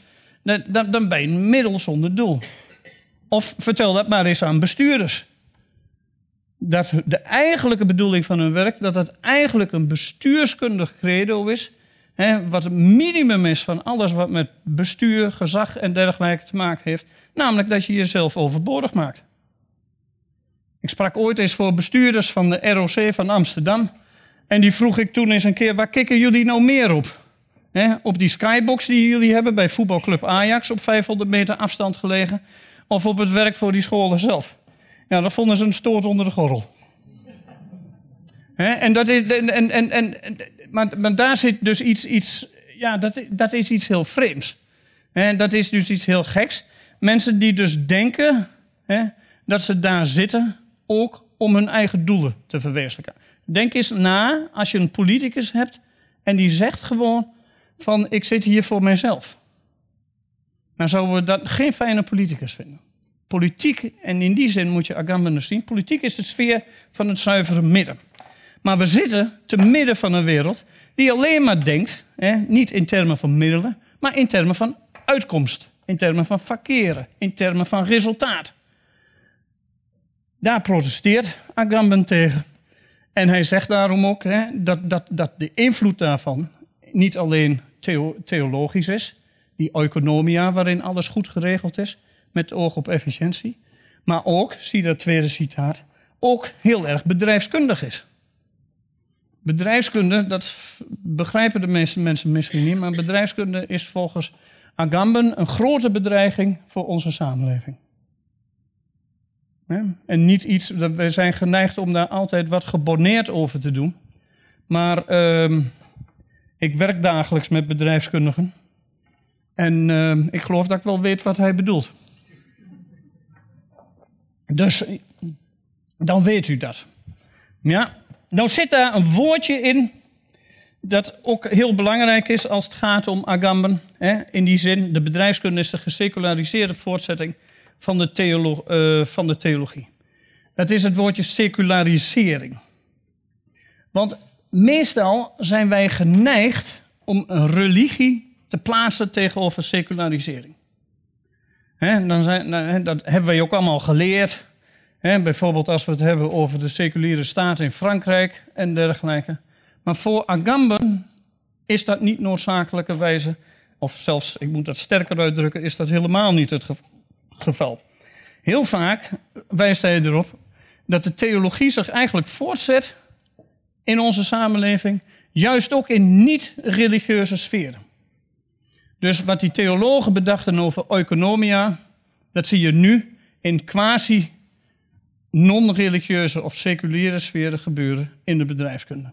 Speaker 3: dan, dan ben je een zonder doel. Of vertel dat maar eens aan bestuurders. Dat de eigenlijke bedoeling van hun werk, dat het eigenlijk een bestuurskundig credo is. Wat het minimum is van alles wat met bestuur, gezag en dergelijke te maken heeft. Namelijk dat je jezelf overbodig maakt. Ik sprak ooit eens voor bestuurders van de ROC van Amsterdam. En die vroeg ik toen eens een keer, waar kikken jullie nou meer op? Op die skybox die jullie hebben bij voetbalclub Ajax op 500 meter afstand gelegen. Of op het werk voor die scholen zelf. Ja, dat vonden ze een stoot onder de gorrel. en dat is, en, en, en, maar, maar daar zit dus iets, iets ja, dat, dat is iets heel vreemds. Dat is dus iets heel geks. Mensen die dus denken dat ze daar zitten ook om hun eigen doelen te verwezenlijken. Denk eens na als je een politicus hebt en die zegt gewoon: van ik zit hier voor mijzelf. Maar zouden we dat geen fijne politicus vinden. Politiek, en in die zin moet je Agamben zien, politiek is de sfeer van het zuivere midden. Maar we zitten te midden van een wereld die alleen maar denkt, hè, niet in termen van middelen, maar in termen van uitkomst, in termen van verkeren, in termen van resultaat. Daar protesteert Agamben tegen. En hij zegt daarom ook hè, dat, dat, dat de invloed daarvan niet alleen theologisch is, die economia waarin alles goed geregeld is, met oog op efficiëntie, maar ook, zie dat tweede citaat, ook heel erg bedrijfskundig is. Bedrijfskunde, dat begrijpen de meeste mensen misschien niet, maar bedrijfskunde is volgens Agamben een grote bedreiging voor onze samenleving. En niet iets, we zijn geneigd om daar altijd wat gebonneerd over te doen. Maar uh, ik werk dagelijks met bedrijfskundigen. En uh, ik geloof dat ik wel weet wat hij bedoelt. Dus dan weet u dat. Ja, nou zit daar een woordje in dat ook heel belangrijk is als het gaat om Agamben. Hè? In die zin, de bedrijfskunde is de geseculariseerde voortzetting van de, uh, van de theologie. Dat is het woordje secularisering. Want meestal zijn wij geneigd om een religie te plaatsen tegenover secularisering. dan zijn, nou, dat hebben wij ook allemaal geleerd. bijvoorbeeld als we het hebben over de seculiere staat in Frankrijk en dergelijke. Maar voor Agamben is dat niet noodzakelijkerwijze, of zelfs, ik moet dat sterker uitdrukken, is dat helemaal niet het geval. Heel vaak wijst hij erop dat de theologie zich eigenlijk voortzet in onze samenleving, juist ook in niet-religieuze sferen. Dus wat die theologen bedachten over economia, dat zie je nu in quasi non-religieuze of seculiere sferen gebeuren in de bedrijfskunde.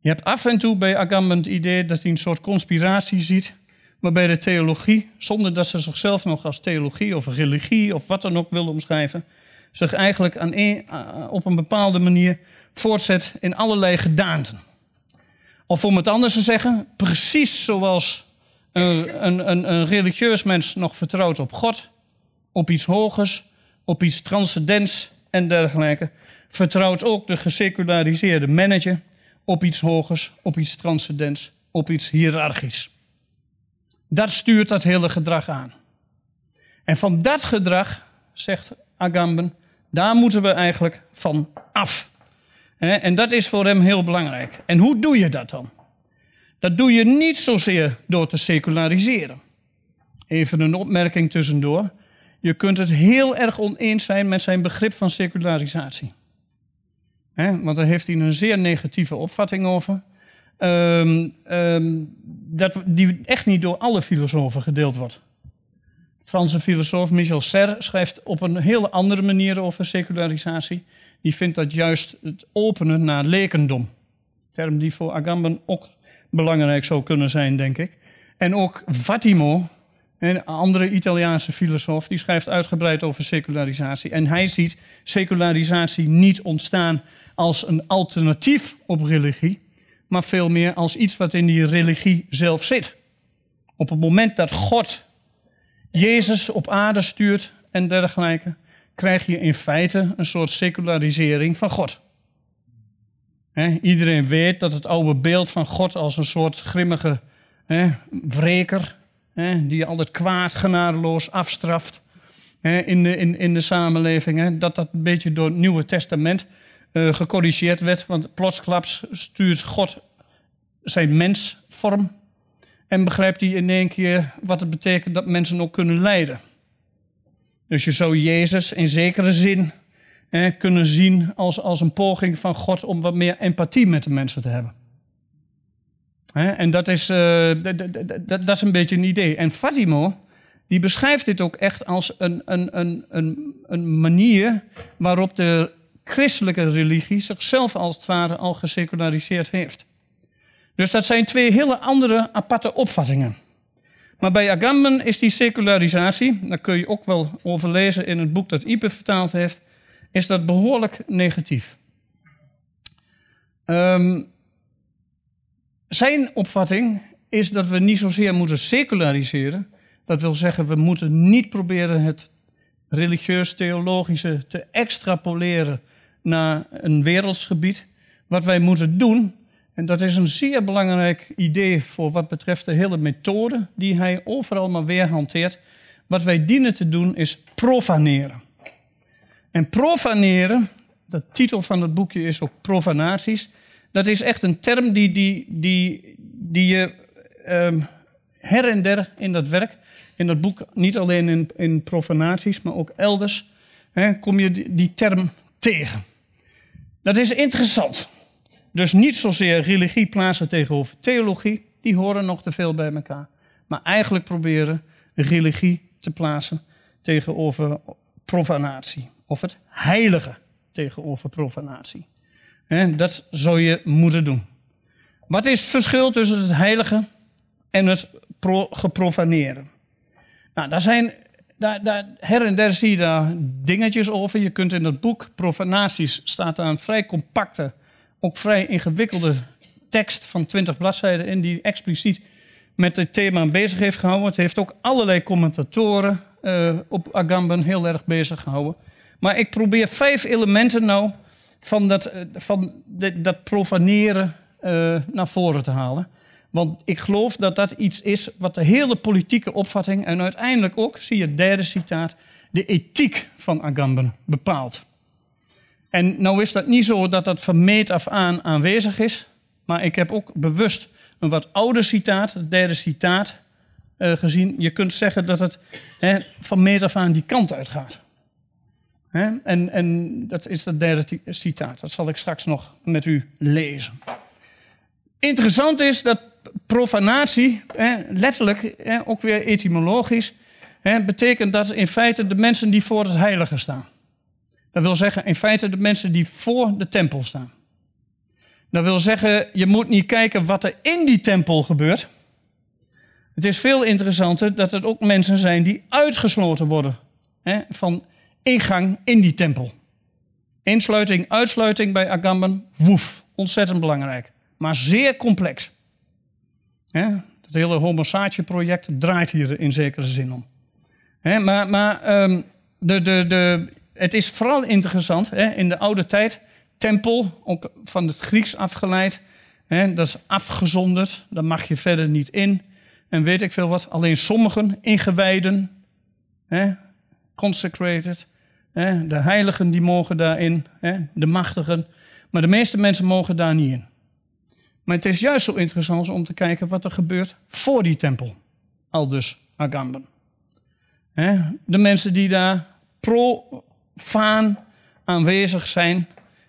Speaker 3: Je hebt af en toe bij Agamben het idee dat hij een soort conspiratie ziet, waarbij de theologie, zonder dat ze zichzelf nog als theologie of religie of wat dan ook willen omschrijven, zich eigenlijk aan een, eh, op een bepaalde manier voortzet in allerlei gedaanten. Of om het anders te zeggen, precies zoals een, een, een, een religieus mens nog vertrouwt op God, op iets hogers, op iets transcendents en dergelijke, vertrouwt ook de geseculariseerde manager op iets hogers, op iets transcendents, op iets hiërarchisch. Dat stuurt dat hele gedrag aan. En van dat gedrag, zegt Agamben, daar moeten we eigenlijk van af. En dat is voor hem heel belangrijk. En hoe doe je dat dan? Dat doe je niet zozeer door te seculariseren. Even een opmerking tussendoor. Je kunt het heel erg oneens zijn met zijn begrip van secularisatie. want daar heeft hij een zeer negatieve opvatting over. Um, um, dat, die echt niet door alle filosofen gedeeld wordt. Franse filosoof Michel Serre schrijft op een hele andere manier over secularisatie. Die vindt dat juist het openen naar lekendom. Term die voor Agamben ook belangrijk zou kunnen zijn, denk ik. En ook Vattimo, een andere Italiaanse filosoof, die schrijft uitgebreid over secularisatie. En hij ziet secularisatie niet ontstaan als een alternatief op religie, maar veel meer als iets wat in die religie zelf zit. Op het moment dat God Jezus op aarde stuurt en dergelijke, krijg je in feite een soort secularisering van God. iedereen weet dat het oude beeld van God als een soort grimmige he, wreker, die altijd kwaad genadeloos afstraft in, de, in, in de samenleving, dat dat een beetje door het Nieuwe Testament uh, gecorrigeerd werd. Want plotsklaps stuurt God zijn mensvorm en begrijpt hij in één keer wat het betekent dat mensen ook kunnen lijden. Dus je zou Jezus in zekere zin kunnen zien als, als een poging van God om wat meer empathie met de mensen te hebben. En dat is, uh, dat is een beetje een idee. En Fatimo, die beschrijft dit ook echt als een, een, een, een, een manier waarop de christelijke religie zichzelf als het ware al geseculariseerd heeft. Dus dat zijn twee hele andere aparte opvattingen. Maar bij Agamben is die secularisatie, daar kun je ook wel over lezen in het boek dat Ipe vertaald heeft, is dat behoorlijk negatief. Um, zijn opvatting is dat we niet zozeer moeten seculariseren. Dat wil zeggen, we moeten niet proberen het religieus-theologische te extrapoleren naar een wereldsgebied. Wat wij moeten doen, en dat is een zeer belangrijk idee voor wat betreft de hele methode die hij overal maar weer hanteert. Wat wij dienen te doen is profaneren. En profaneren, de titel van het boekje is ook profanaties. Dat is echt een term die, die, die, die je um, her en der in dat werk, in dat boek, niet alleen in, in profanaties, maar ook elders, hè, kom je die, die term tegen. Dat is interessant. Dus niet zozeer religie plaatsen tegenover theologie, die horen nog te veel bij elkaar. Maar eigenlijk proberen religie te plaatsen tegenover profanatie. Of het heilige tegenover profanatie. Dat zou je moeten doen. Wat is het verschil tussen het heilige en het geprofaneren? Nou, daar zijn, daar, daar, her en der zie je daar dingetjes over. Je kunt in dat boek Profanaties, staat daar een vrij compacte ook vrij ingewikkelde tekst van 20 bladzijden in die expliciet met het thema bezig heeft gehouden. Het heeft ook allerlei commentatoren eh, op Agamben heel erg bezig gehouden. Maar ik probeer vijf elementen nou van dat, eh, van dat profaneren eh, naar voren te halen. Want ik geloof dat dat iets is wat de hele politieke opvatting en uiteindelijk ook, zie je het derde citaat, de ethiek van Agamben bepaalt. En nou is dat niet zo dat dat van meet af aan aanwezig is, maar ik heb ook bewust een wat ouder citaat, het derde citaat, eh, gezien. Je kunt zeggen dat het hè, van meet af aan die kant uitgaat. Hè? En, en dat is het derde citaat. Dat zal ik straks nog met u lezen. Interessant is dat profanatie, hè, letterlijk, hè, ook weer etymologisch, hè, betekent dat in feite de mensen die voor het heilige staan. Dat wil zeggen, in feite de mensen die voor de tempel staan. Dat wil zeggen, je moet niet kijken wat er in die tempel gebeurt. Het is veel interessanter dat het ook mensen zijn die uitgesloten worden hè, van ingang in die tempel. Insluiting, uitsluiting bij Agamben, woef, ontzettend belangrijk. Maar zeer complex. Hè, het hele homosaatje-project draait hier in zekere zin om. Hè, maar maar ehm, de, de, de, het is vooral interessant hè, in de oude tijd. Tempel, ook van het Grieks afgeleid. Hè, dat is afgezonderd, daar mag je verder niet in. En weet ik veel wat. Alleen sommigen, ingewijden, hè, consecrated. Hè, de heiligen die mogen daarin, hè, de machtigen. Maar de meeste mensen mogen daar niet in. Maar het is juist zo interessant om te kijken wat er gebeurt voor die tempel. Al dus Agamben. De mensen die daar profaan aanwezig zijn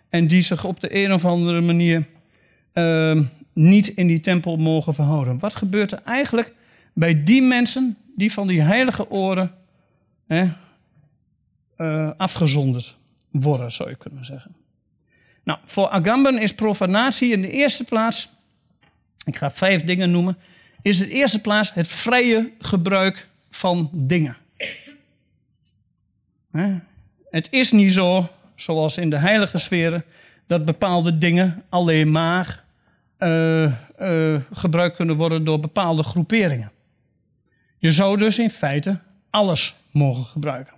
Speaker 3: en die zich op de een of andere manier ehm, niet in die tempel mogen verhouden. Wat gebeurt er eigenlijk bij die mensen die van die heilige oren hè, eh, afgezonderd worden, zou je kunnen zeggen? Nou, voor Agamben is profanatie in de eerste plaats, ik ga vijf dingen noemen, is in de eerste plaats het vrije gebruik van dingen. Het is niet zo, zoals in de heilige sferen, dat bepaalde dingen alleen maar eh, gebruikt kunnen worden door bepaalde groeperingen. Je zou dus in feite alles mogen gebruiken.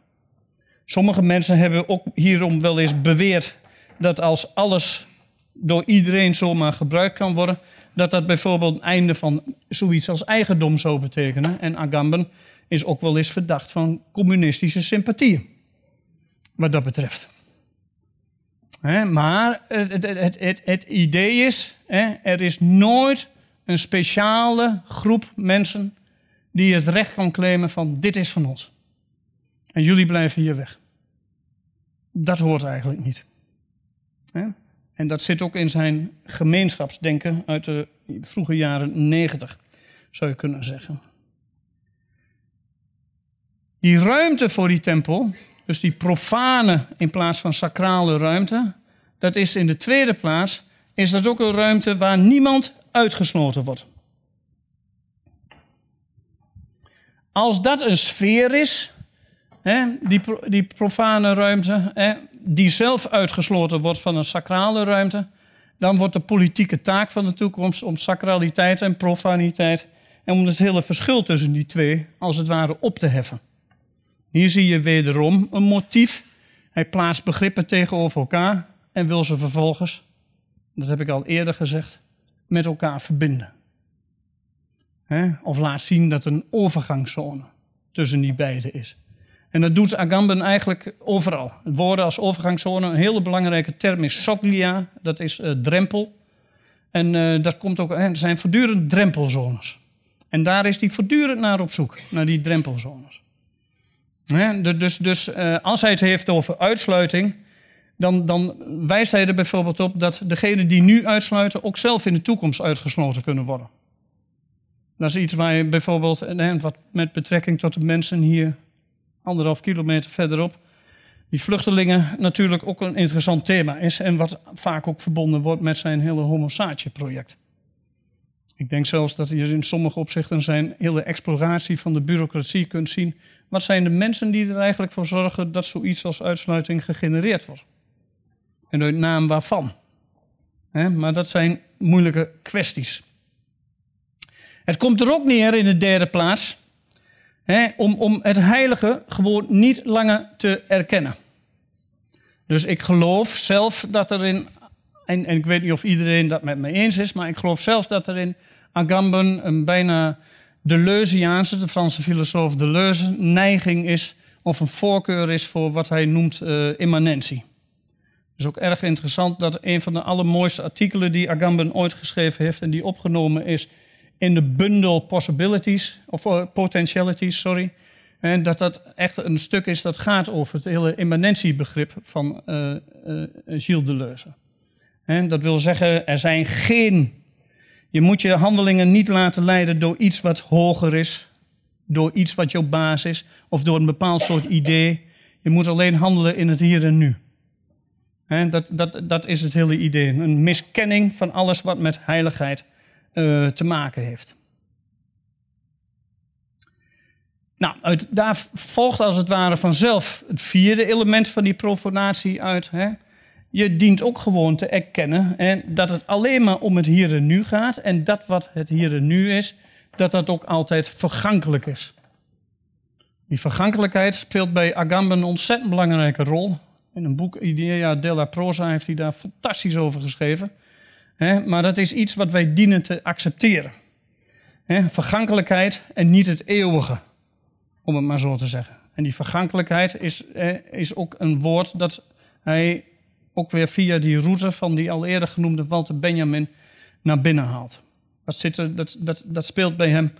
Speaker 3: Sommige mensen hebben ook hierom wel eens beweerd dat als alles door iedereen zomaar gebruikt kan worden, dat dat bijvoorbeeld het einde van zoiets als eigendom zou betekenen. En Agamben is ook wel eens verdacht van communistische sympathieën, wat dat betreft. Maar het, het, het, het, idee is, er is nooit een speciale groep mensen die het recht kan claimen van dit is van ons. En jullie blijven hier weg. Dat hoort eigenlijk niet. En dat zit ook in zijn gemeenschapsdenken uit de vroege jaren negentig, zou je kunnen zeggen. Die ruimte voor die tempel, dus die profane in plaats van sacrale ruimte, dat is in de tweede plaats, is dat ook een ruimte waar niemand uitgesloten wordt. Als dat een sfeer is, hè, die, die profane ruimte, hè, die zelf uitgesloten wordt van een sacrale ruimte, dan wordt de politieke taak van de toekomst om sacraliteit en profaniteit en om het hele verschil tussen die twee als het ware op te heffen. Hier zie je wederom een motief. Hij plaatst begrippen tegenover elkaar en wil ze vervolgens, dat heb ik al eerder gezegd, met elkaar verbinden. Of laat zien dat een overgangszone tussen die beiden is. En dat doet Agamben eigenlijk overal. Woorden als overgangszone, een hele belangrijke term is soglia, dat is eh, drempel. En eh, dat komt ook, er zijn voortdurend drempelzones. En daar is hij voortdurend naar op zoek, naar die drempelzones. Dus dus eh, als hij het heeft over uitsluiting, dan, dan wijst hij er bijvoorbeeld op dat degenen die nu uitsluiten ook zelf in de toekomst uitgesloten kunnen worden. Dat is iets waar je bijvoorbeeld, wat met betrekking tot de mensen hier anderhalf kilometer verderop, die vluchtelingen natuurlijk ook een interessant thema is en wat vaak ook verbonden wordt met zijn hele homosaatje-project. Ik denk zelfs dat je in sommige opzichten zijn hele exploratie van de bureaucratie kunt zien. Wat zijn de mensen die er eigenlijk voor zorgen dat zoiets als uitsluiting gegenereerd wordt? En uit naam waarvan? Maar dat zijn moeilijke kwesties. Het komt er ook neer in de derde plaats om, om het heilige gewoon niet langer te erkennen. Dus ik geloof zelf dat er in, en, en ik weet niet of iedereen dat met me eens is, maar ik geloof zelf dat er in Agamben een bijna Deleuziaanse, de Franse filosoof Deleuze, neiging is of een voorkeur is voor wat hij noemt uh, immanentie. Het is ook erg interessant dat een van de allermooiste artikelen die Agamben ooit geschreven heeft en die opgenomen is in de bundle Possibilities, of uh, Potentialities, sorry. En dat dat echt een stuk is dat gaat over het hele immanentiebegrip van uh, Gilles Deleuze. En dat wil zeggen, er zijn geen. Je moet je handelingen niet laten leiden door iets wat hoger is, door iets wat jouw baas is, of door een bepaald soort idee. Je moet alleen handelen in het hier en nu. Dat, dat, dat is het hele idee. Een miskenning van alles wat met heiligheid uh, te maken heeft. Nou, uit, daar volgt als het ware vanzelf het vierde element van die profanatie uit. Je dient ook gewoon te erkennen dat het alleen maar om het hier en nu gaat. En dat wat het hier en nu is, dat dat ook altijd vergankelijk is. Die vergankelijkheid speelt bij Agamben een ontzettend belangrijke rol. In een boek Idea della Prosa heeft hij daar fantastisch over geschreven. maar dat is iets wat wij dienen te accepteren. vergankelijkheid en niet het eeuwige, om het maar zo te zeggen. En die vergankelijkheid is, is ook een woord dat hij ook weer via die route van die al eerder genoemde Walter Benjamin naar binnen haalt. Dat, zit dat, dat, dat speelt bij hem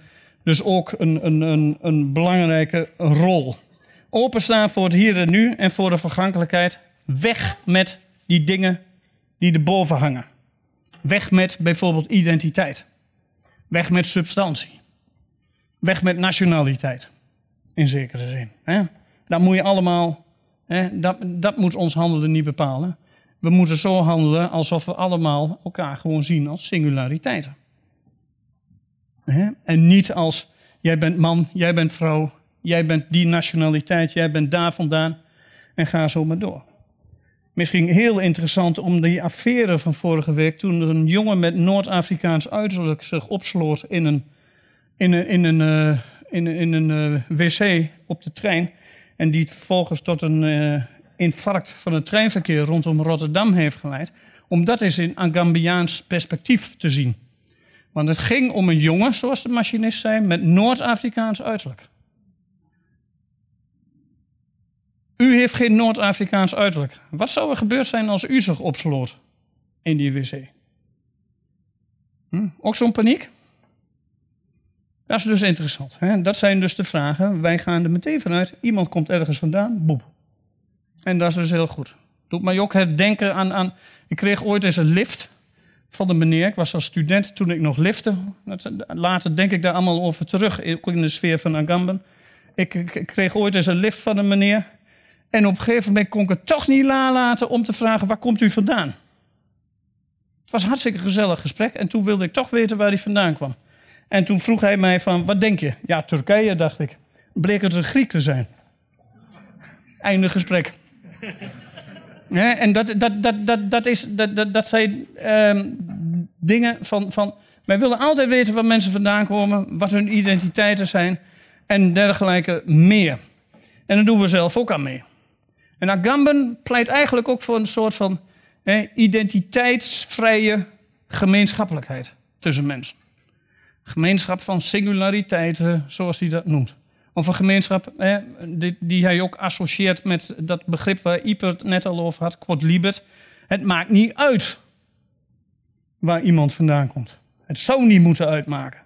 Speaker 3: dus ook een, een, een, een belangrijke rol. Openstaan voor het hier en nu en voor de vergankelijkheid. Weg met die dingen die erboven hangen. Weg met bijvoorbeeld identiteit. Weg met substantie. Weg met nationaliteit. In zekere zin. Dat moet je allemaal, dat, dat moet ons handelen niet bepalen. We moeten zo handelen alsof we allemaal elkaar gewoon zien als singulariteiten. En niet als jij bent man, jij bent vrouw, jij bent die nationaliteit, jij bent daar vandaan en ga zo maar door. Misschien heel interessant om die affaire van vorige week, toen een jongen met Noord-Afrikaans uiterlijk zich opsloot in een, in een, in een, in, in een uh, wc op de trein. En die vervolgens tot een uh, infarct van het treinverkeer rondom Rotterdam heeft geleid. Om dat eens in Agambiaans perspectief te zien. Want het ging om een jongen, zoals de machinist zei, met Noord-Afrikaans uiterlijk. U heeft geen Noord-Afrikaans uiterlijk. Wat zou er gebeurd zijn als u zich opsloot in die wc? Hm? Ook zo'n paniek? Dat is dus interessant. Hè? Dat zijn dus de vragen. Wij gaan er meteen vanuit. Iemand komt ergens vandaan, boep. En dat is dus heel goed. Doet mij ook het denken aan, aan... Ik kreeg ooit eens een lift van de meneer. Ik was als student toen ik nog lifte. Later denk ik daar allemaal over terug, in de sfeer van Agamben. Ik, ik, kreeg ooit eens een lift van een meneer. En op een gegeven moment kon ik het toch niet nalaten om te vragen, waar komt u vandaan? Het was een hartstikke gezellig gesprek en toen wilde ik toch weten waar hij vandaan kwam. En toen vroeg hij mij van, wat denk je? Ja, Turkije, dacht ik. Bleek het een Griek te zijn. Einde gesprek *laughs* en dat, dat, dat, dat, dat, is, dat, dat, dat zijn ehm, dingen van, van. Wij willen altijd weten waar mensen vandaan komen, wat hun identiteiten zijn en dergelijke meer. En daar doen we zelf ook aan mee. En Agamben pleit eigenlijk ook voor een soort van identiteitsvrije gemeenschappelijkheid tussen mensen. Gemeenschap van singulariteiten, zoals hij dat noemt. Of een gemeenschap hè, die, die, hij ook associeert met dat begrip waar Ieper het net al over had, quod libet. Het maakt niet uit waar iemand vandaan komt. Het zou niet moeten uitmaken.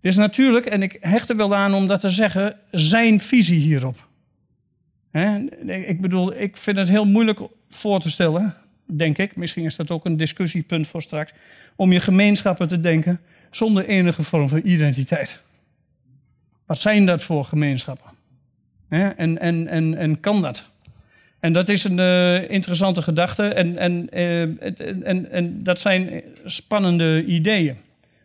Speaker 3: Is natuurlijk, en ik hecht er wel aan om dat te zeggen, zijn visie hierop. ik bedoel, ik vind het heel moeilijk voor te stellen, denk ik. Misschien is dat ook een discussiepunt voor straks. Om je gemeenschappen te denken zonder enige vorm van identiteit. Wat zijn dat voor gemeenschappen? En, en, en, en kan dat? En dat is een uh, interessante gedachte en, en, uh, en, en dat zijn spannende ideeën.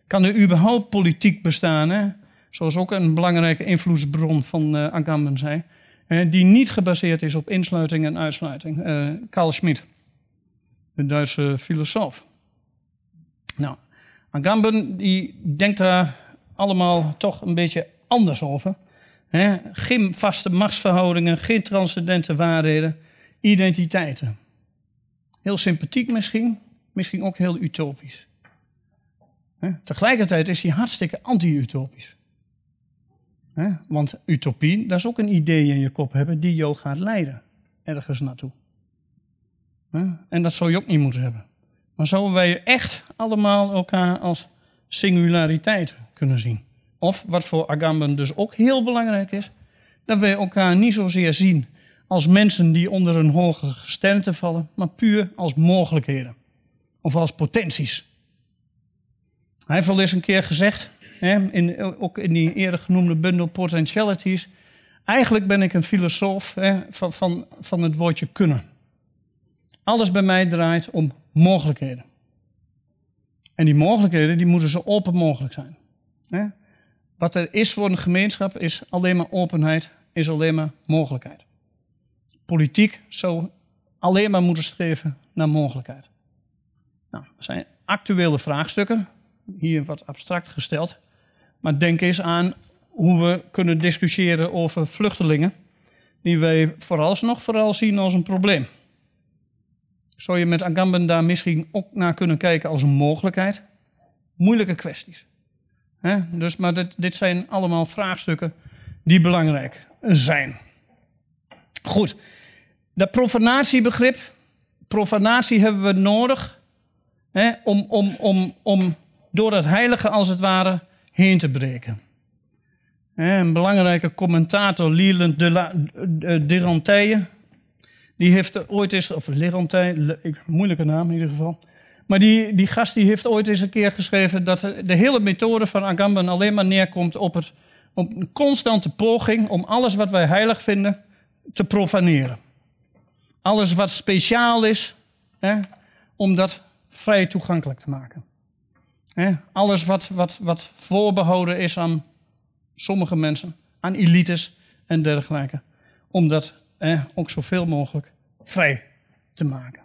Speaker 3: Kan er überhaupt politiek bestaan, hè? zoals ook een belangrijke invloedsbron van uh, Agamben zei, hè, die niet gebaseerd is op insluiting en uitsluiting? Carl Schmitt, de Duitse filosoof. Nou, Agamben die denkt daar allemaal toch een beetje anders over. Geen vaste machtsverhoudingen, geen transcendente waarheden, identiteiten. Heel sympathiek misschien, misschien ook heel utopisch. Tegelijkertijd is hij hartstikke anti-utopisch. Want utopie, dat is ook een idee in je kop hebben die jou gaat leiden ergens naartoe. En dat zou je ook niet moeten hebben. Maar zouden wij echt allemaal elkaar als singulariteit kunnen zien? Of wat voor Agamben dus ook heel belangrijk is, dat wij elkaar niet zozeer zien als mensen die onder een hoger gesternte vallen, maar puur als mogelijkheden of als potenties. Hij heeft al eens een keer gezegd, hè, in, ook in die eerder genoemde bundel Potentialities, eigenlijk ben ik een filosoof hè, van, van, van het woordje kunnen. Alles bij mij draait om mogelijkheden. En die mogelijkheden die moeten zo open mogelijk zijn. Wat er is voor een gemeenschap is alleen maar openheid, is alleen maar mogelijkheid. Politiek zou alleen maar moeten streven naar mogelijkheid. Nou, dat zijn actuele vraagstukken, hier wat abstract gesteld. Maar denk eens aan hoe we kunnen discussiëren over vluchtelingen, die wij vooralsnog vooral zien als een probleem. Zou je met Agamben daar misschien ook naar kunnen kijken als een mogelijkheid? Moeilijke kwesties. Dus, maar dit, dit zijn allemaal vraagstukken die belangrijk zijn. Goed, dat profanatiebegrip, profanatie hebben we nodig om, om, om, om door dat heilige als het ware heen te breken. Een belangrijke commentator, Leland de, la, de, die heeft ooit eens, of Lerantij, moeilijke naam in ieder geval. Maar die, die gast die heeft ooit eens een keer geschreven dat de hele methode van Agamben alleen maar neerkomt op, op een constante poging om alles wat wij heilig vinden te profaneren. Alles wat speciaal is, hè, om dat vrij toegankelijk te maken. Hè, alles wat, wat, wat voorbehouden is aan sommige mensen, aan elites en dergelijke, om dat hè, ook zoveel mogelijk vrij te maken.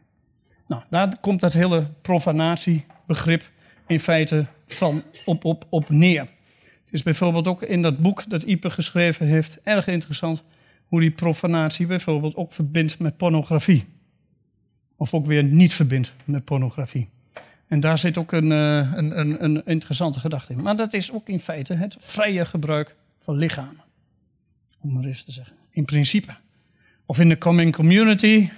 Speaker 3: Nou, daar komt dat hele profanatiebegrip in feite van op, op, op neer. Het is bijvoorbeeld ook in dat boek dat Ipe geschreven heeft erg interessant hoe die profanatie bijvoorbeeld ook verbindt met pornografie. Of ook weer niet verbindt met pornografie. En daar zit ook een, eh, een, een, een interessante gedachte in. Maar dat is ook in feite het vrije gebruik van lichamen. Om maar eens te zeggen. In principe. Of in de coming community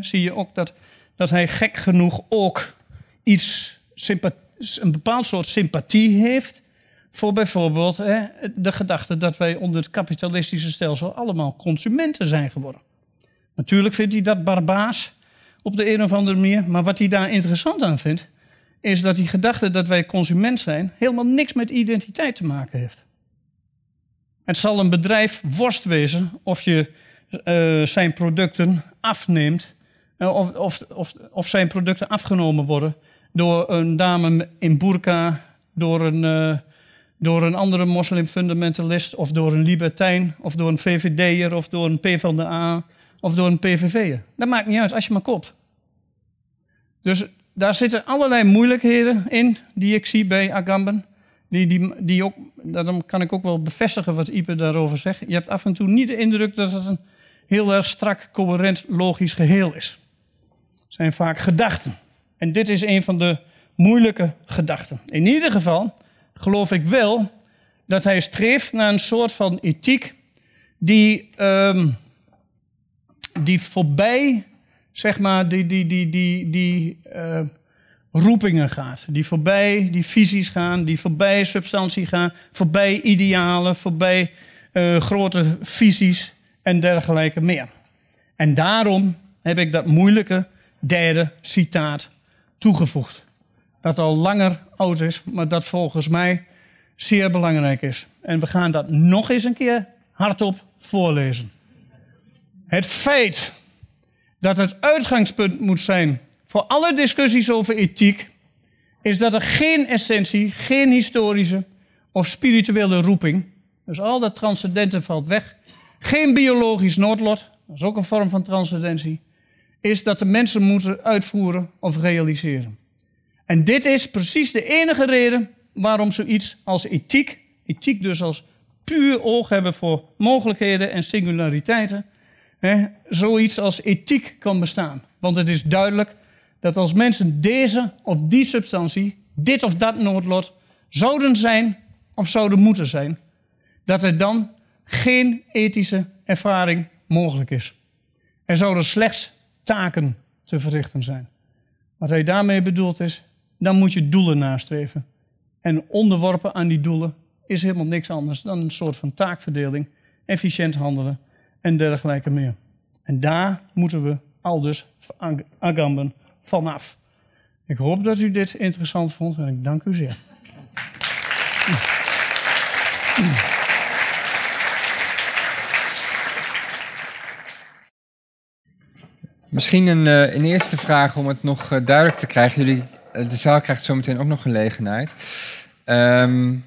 Speaker 3: zie je ook dat, dat hij gek genoeg ook iets, een bepaald soort sympathie heeft voor bijvoorbeeld de gedachte dat wij onder het kapitalistische stelsel allemaal consumenten zijn geworden. Natuurlijk vindt hij dat barbaas op de een of andere manier, maar wat hij daar interessant aan vindt, is dat die gedachte dat wij consument zijn helemaal niks met identiteit te maken heeft. Het zal een bedrijf worst wezen of je uh, zijn producten afneemt, of, of, of, of, zijn producten afgenomen worden door een dame in burka, door een, uh, door een andere moslimfundamentalist, of door een libertijn, of door een VVD'er, of door een PvdA, of door een PVV'er. Dat maakt niet uit, als je maar koopt. Dus daar zitten allerlei moeilijkheden in die ik zie bij Agamben. Die, die, die ook, dan kan ik ook wel bevestigen wat Ipe daarover zegt. Je hebt af en toe niet de indruk dat het een heel erg strak, coherent, logisch geheel is. Zijn vaak gedachten. En dit is een van de moeilijke gedachten. In ieder geval geloof ik wel dat hij streeft naar een soort van ethiek die, um, die voorbij, zeg maar, die, die, die, die, die uh, roepingen gaat. Die voorbij die visies gaan, die voorbij substantie gaan, voorbij idealen, voorbij uh, grote visies en dergelijke meer. En daarom heb ik dat moeilijke derde citaat toegevoegd. Dat al langer oud is, maar dat volgens mij zeer belangrijk is. En we gaan dat nog eens een keer hardop voorlezen. Het feit dat het uitgangspunt moet zijn voor alle discussies over ethiek, is dat er geen essentie, geen historische of spirituele roeping, dus al dat transcendente valt weg, geen biologisch noodlot, dat is ook een vorm van transcendentie, is dat de mensen moeten uitvoeren of realiseren. En dit is precies de enige reden waarom zoiets als ethiek, ethiek dus als puur oog hebben voor mogelijkheden en singulariteiten, hè, zoiets als ethiek kan bestaan. Want het is duidelijk dat als mensen deze of die substantie, dit of dat noodlot, zouden zijn of zouden moeten zijn, dat er dan geen ethische ervaring mogelijk is. Er zouden slechts taken te verrichten zijn. Wat hij daarmee bedoelt is, dan moet je doelen nastreven. En onderworpen aan die doelen is helemaal niks anders dan een soort van taakverdeling, efficiënt handelen en dergelijke meer. En daar moeten we al dus Agamben vanaf. Ik hoop dat u dit interessant vond en ik dank u zeer.
Speaker 1: Misschien een, uh, een, eerste vraag om het nog uh, duidelijk te krijgen. Jullie, uh, de zaal krijgt zometeen ook nog gelegenheid. Um,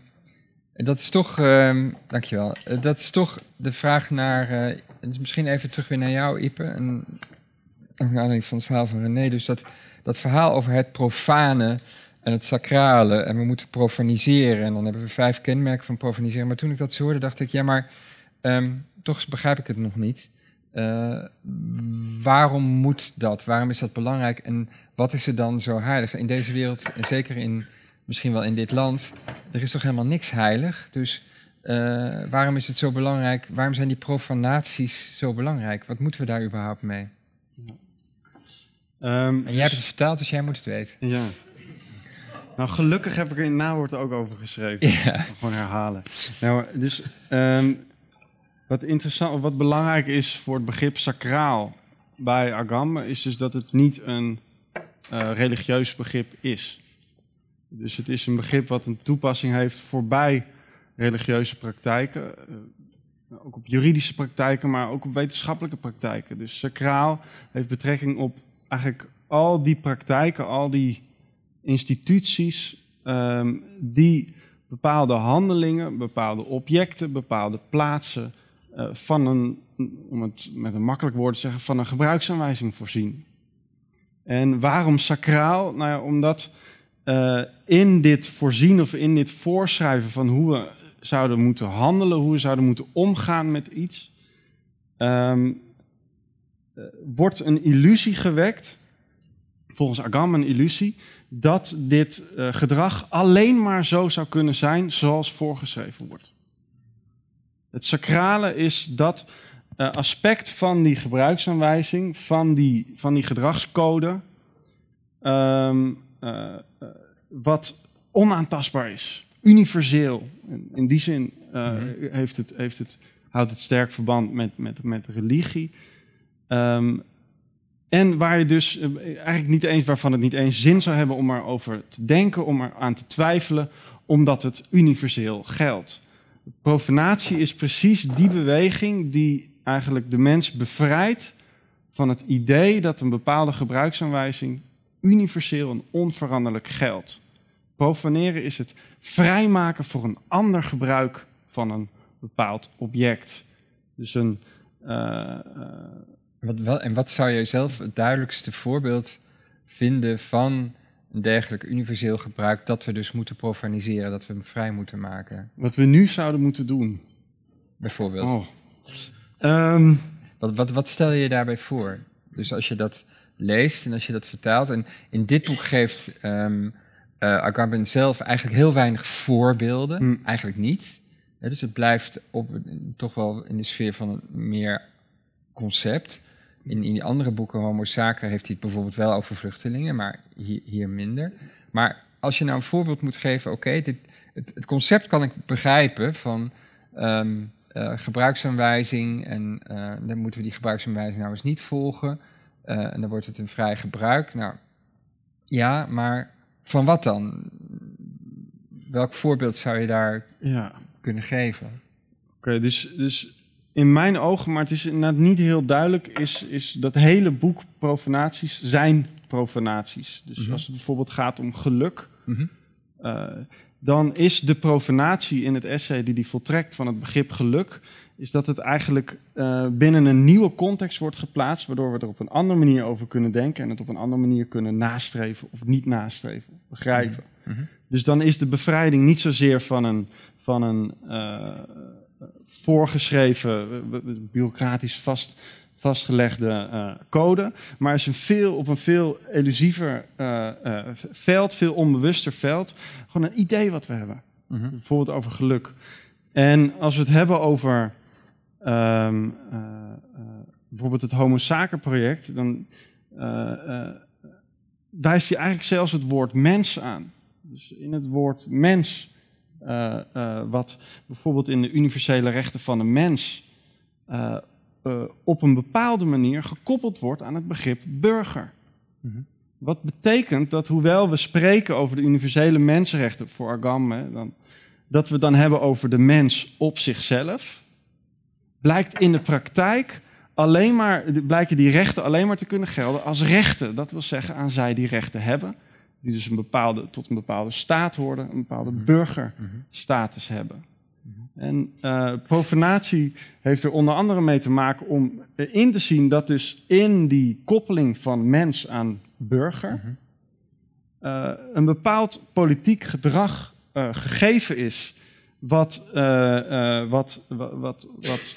Speaker 1: dat is toch, um, dankjewel. dat is toch de vraag naar, misschien even terug weer naar jou, Ipe. En, aanleiding van het verhaal van René. Dus dat, dat verhaal over het profane en het sacrale. En we moeten profaniseren. En dan hebben we vijf kenmerken van profaniseren. Maar toen ik dat zo hoorde, dacht ik, ja, maar um, toch begrijp ik het nog niet. Uh, waarom moet dat? Waarom is dat belangrijk? En wat is er dan zo heilig? In deze wereld, en zeker in, misschien wel in dit land, er is toch helemaal niks heilig? Dus uh, waarom is het zo belangrijk? Waarom zijn die profanaties zo belangrijk? Wat moeten we daar überhaupt mee? Um, en jij hebt het vertaald, dus jij moet het weten.
Speaker 2: Ja. Nou, gelukkig heb ik er in het nawoord ook over geschreven. Ja. Gewoon herhalen. Nou, dus um, wat interessant, wat belangrijk is voor het begrip sacraal bij Agamben, is dus dat het niet een uh, religieus begrip is. Dus het is een begrip wat een toepassing heeft voorbij religieuze praktijken. Uh, ook op juridische praktijken, maar ook op wetenschappelijke praktijken. Dus sacraal heeft betrekking op eigenlijk al die praktijken, al die instituties um, die bepaalde handelingen, bepaalde objecten, bepaalde plaatsen uh, van een, om het met een makkelijk woord te zeggen, van een gebruiksaanwijzing voorzien. En waarom sacraal? Nou ja, omdat uh, in dit voorzien of in dit voorschrijven van hoe we zouden moeten handelen, hoe we zouden moeten omgaan met iets, um, uh, wordt een illusie gewekt, volgens Agam een illusie, dat dit gedrag alleen maar zo zou kunnen zijn zoals voorgeschreven wordt. Het sacrale is dat uh, aspect van die gebruiksaanwijzing, van die, van die gedragscode, um, uh, wat onaantastbaar is, universeel. In, in die zin mm heeft het, heeft het, houdt het sterk verband met, met, met religie. Um, en waar je dus eigenlijk niet eens, waarvan het niet eens zin zou hebben om erover te denken, om er aan te twijfelen, omdat het universeel geldt. Profanatie is precies die beweging die eigenlijk de mens bevrijdt van het idee dat een bepaalde gebruiksaanwijzing universeel en onveranderlijk geldt. Profaneren is het vrijmaken voor een ander gebruik van een bepaald object. Dus een. Uh,
Speaker 1: wat, wel, en wat zou jij zelf het duidelijkste voorbeeld vinden van een dergelijk universeel gebruik dat we dus moeten profaniseren, dat we hem vrij moeten maken.
Speaker 2: Wat we nu zouden moeten doen.
Speaker 1: Bijvoorbeeld.
Speaker 2: Oh. Um.
Speaker 1: Wat, wat, wat stel je je daarbij voor? Dus als je dat leest en als je dat vertaalt. En in dit boek geeft um, uh, Agamben zelf eigenlijk heel weinig voorbeelden. Hmm. Eigenlijk niet. dus het blijft op, toch wel in de sfeer van een meer concept. In, in die andere boeken, Homo Sacer, heeft hij het bijvoorbeeld wel over vluchtelingen, maar hier, hier minder. Maar als je nou een voorbeeld moet geven, oké, het, het, concept kan ik begrijpen van um, uh, gebruiksaanwijzing en uh, dan moeten we die gebruiksaanwijzing nou eens niet volgen. Uh, en dan wordt het een vrij gebruik. Nou, ja, maar van wat dan? Welk voorbeeld zou je daar ja. kunnen geven?
Speaker 2: Oké, dus, dus in mijn ogen, maar het is inderdaad niet heel duidelijk, is, is dat hele boek profanaties zijn profanaties. Dus mhm. als het bijvoorbeeld gaat om geluk, mm dan is de profanatie in het essay die die voltrekt van het begrip geluk, is dat het eigenlijk uh, binnen een nieuwe context wordt geplaatst, waardoor we er op een andere manier over kunnen denken en het op een andere manier kunnen nastreven of niet nastreven of begrijpen. Mm Dus dan is de bevrijding niet zozeer van een, van een uh, voorgeschreven, uh, bureaucratisch vast, vastgelegde uh, code, maar is een veel, op een veel elusiever veld, veel onbewuster veld. Gewoon een idee wat we hebben.
Speaker 1: Mhm.
Speaker 2: Bijvoorbeeld over geluk. En als we het hebben over ehm, bijvoorbeeld het Homo Sacer project, dan wijst hij eigenlijk zelfs het woord mens aan. Dus in het woord mens, uh, uh, wat bijvoorbeeld in de universele rechten van de mens uh, op een bepaalde manier gekoppeld wordt aan het begrip burger.
Speaker 1: Mhm.
Speaker 2: Wat betekent dat hoewel we spreken over de universele mensenrechten voor Agam, hè, dan, dat we dan hebben over de mens op zichzelf, blijkt in de praktijk alleen maar, blijken die rechten alleen maar te kunnen gelden als rechten. Dat wil zeggen aan zij die rechten hebben, die dus een bepaalde, tot een bepaalde staat horen, een bepaalde burgerstatus hebben. En uh, profanatie heeft er onder andere mee te maken om in te zien dat dus in die koppeling van mens aan burger uh, een bepaald politiek gedrag uh, gegeven is, wat, wat, wat, wat, wat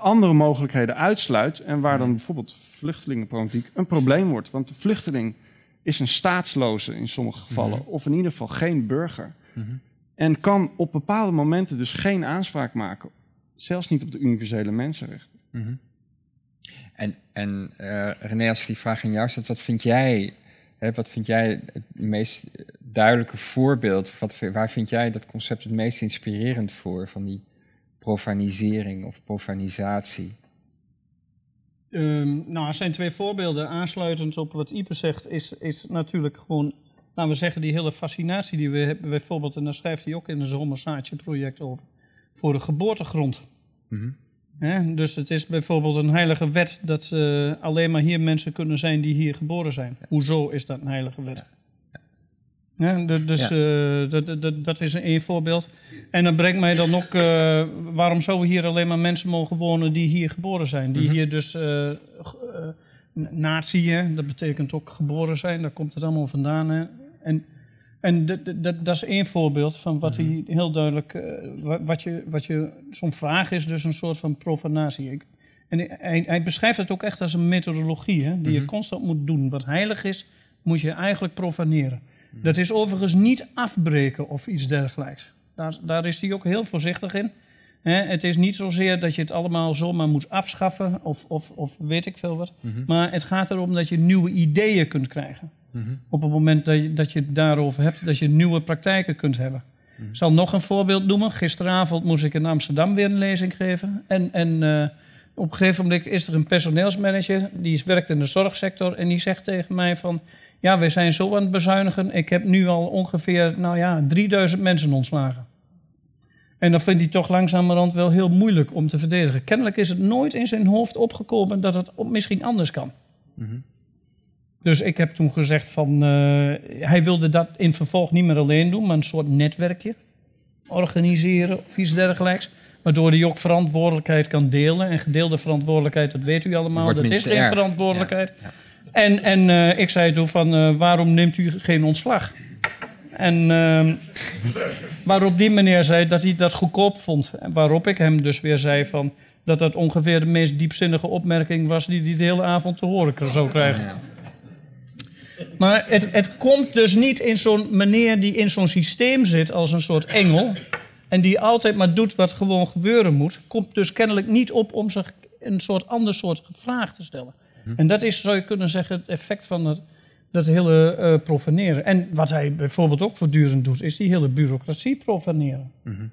Speaker 2: andere mogelijkheden uitsluit en waar dan bijvoorbeeld vluchtelingenproblematiek een probleem wordt. Want de vluchteling is een staatsloze in sommige gevallen, of in ieder geval geen burger. En kan op bepaalde momenten dus geen aanspraak maken, zelfs niet op de universele mensenrechten.
Speaker 1: En, en uh, René, als die vraag aan jou zit, wat vind jij, hè, wat vind jij het meest duidelijke voorbeeld? Wat, waar vind jij dat concept het meest inspirerend voor van die profanisering of profanisatie?
Speaker 3: Um, nou, er zijn twee voorbeelden. Aansluitend op wat Ipe zegt, is, is natuurlijk gewoon, laten we zeggen, die hele fascinatie die we hebben. Bijvoorbeeld, en daar schrijft hij ook in het Zomerzaadje-project over, voor de geboortegrond.
Speaker 1: Mm
Speaker 3: He, dus het is bijvoorbeeld een heilige wet dat uh, alleen maar hier mensen kunnen zijn die hier geboren zijn. Ja. Hoezo is dat een heilige wet? Ja. Ja, dus ja. Uh, dat, dat, dat is een voorbeeld. En dat brengt mij dan ook, uh, waarom zouden hier alleen maar mensen mogen wonen die hier geboren zijn? Die mm -hmm. hier dus uh, natie, dat betekent ook geboren zijn, daar komt het allemaal vandaan. Hè? En, en dat is één voorbeeld van wat mm -hmm. hij heel duidelijk, wat je, wat je, zo'n vraag is dus een soort van profanatie. En hij, hij beschrijft het ook echt als een methodologie, hè, die mm -hmm. je constant moet doen. Wat heilig is, moet je eigenlijk profaneren. Dat is overigens niet afbreken of iets dergelijks. Daar, daar is hij ook heel voorzichtig in. He, het is niet zozeer dat je het allemaal zomaar moet afschaffen of, of, of weet ik veel wat.
Speaker 1: Mhm.
Speaker 3: Maar het gaat erom dat je nieuwe ideeën kunt krijgen.
Speaker 1: Mhm.
Speaker 3: Op het moment dat je, dat je het daarover hebt, dat je nieuwe praktijken kunt hebben.
Speaker 1: Mhm.
Speaker 3: Ik zal nog een voorbeeld noemen. Gisteravond moest ik in Amsterdam weer een lezing geven. En, en uh, op een gegeven moment is er een personeelsmanager, die werkt in de zorgsector. En die zegt tegen mij van, ja, we zijn zo aan het bezuinigen. Ik heb nu al ongeveer, nou ja, 3000 mensen ontslagen. En dan vindt hij toch langzamerhand wel heel moeilijk om te verdedigen. Kennelijk is het nooit in zijn hoofd opgekomen dat het misschien anders kan.
Speaker 1: Mhm.
Speaker 3: Dus ik heb toen gezegd van, uh, hij wilde dat in vervolg niet meer alleen doen, maar een soort netwerkje organiseren of iets dergelijks. Waardoor hij ook verantwoordelijkheid kan delen. En gedeelde verantwoordelijkheid, dat weet u allemaal,
Speaker 1: Wordt
Speaker 3: dat is geen
Speaker 1: erg.
Speaker 3: verantwoordelijkheid.
Speaker 1: Ja, ja.
Speaker 3: En, en uh, ik zei toen van, uh, waarom neemt u geen ontslag? En uh, waarop die meneer zei dat hij dat goedkoop vond. En waarop ik hem dus weer zei van, dat dat ongeveer de meest diepzinnige opmerking was die hij de hele avond te horen zou krijgen.
Speaker 1: Ja.
Speaker 3: Maar het, het komt dus niet in zo'n meneer die in zo'n systeem zit als een soort engel. En die altijd maar doet wat gewoon gebeuren moet. Komt dus kennelijk niet op om zich een soort ander soort vraag te stellen. En dat is, zou je kunnen zeggen, het effect van het, dat hele uh, profaneren. En wat hij bijvoorbeeld ook voortdurend doet, is die hele bureaucratie profaneren.
Speaker 1: Mhm.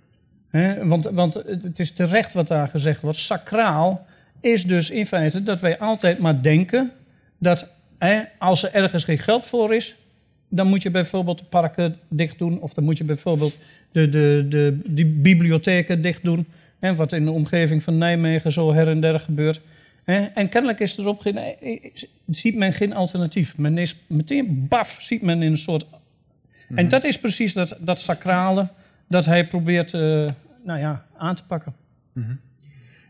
Speaker 3: He, want, want het is terecht wat daar gezegd wordt. Sacraal is dus in feite dat wij altijd maar denken dat he, als er ergens geen geld voor is, dan moet je bijvoorbeeld de parken dicht doen. Of dan moet je bijvoorbeeld de, de, de, die bibliotheken dicht doen. He, wat in de omgeving van Nijmegen zo her en der gebeurt. En kennelijk is erop geen, ziet men geen alternatief. Men is meteen baf, ziet men in een soort. Mm. En dat is precies dat, dat sacrale dat hij probeert uh, nou ja, aan te pakken.
Speaker 1: Mm -hmm.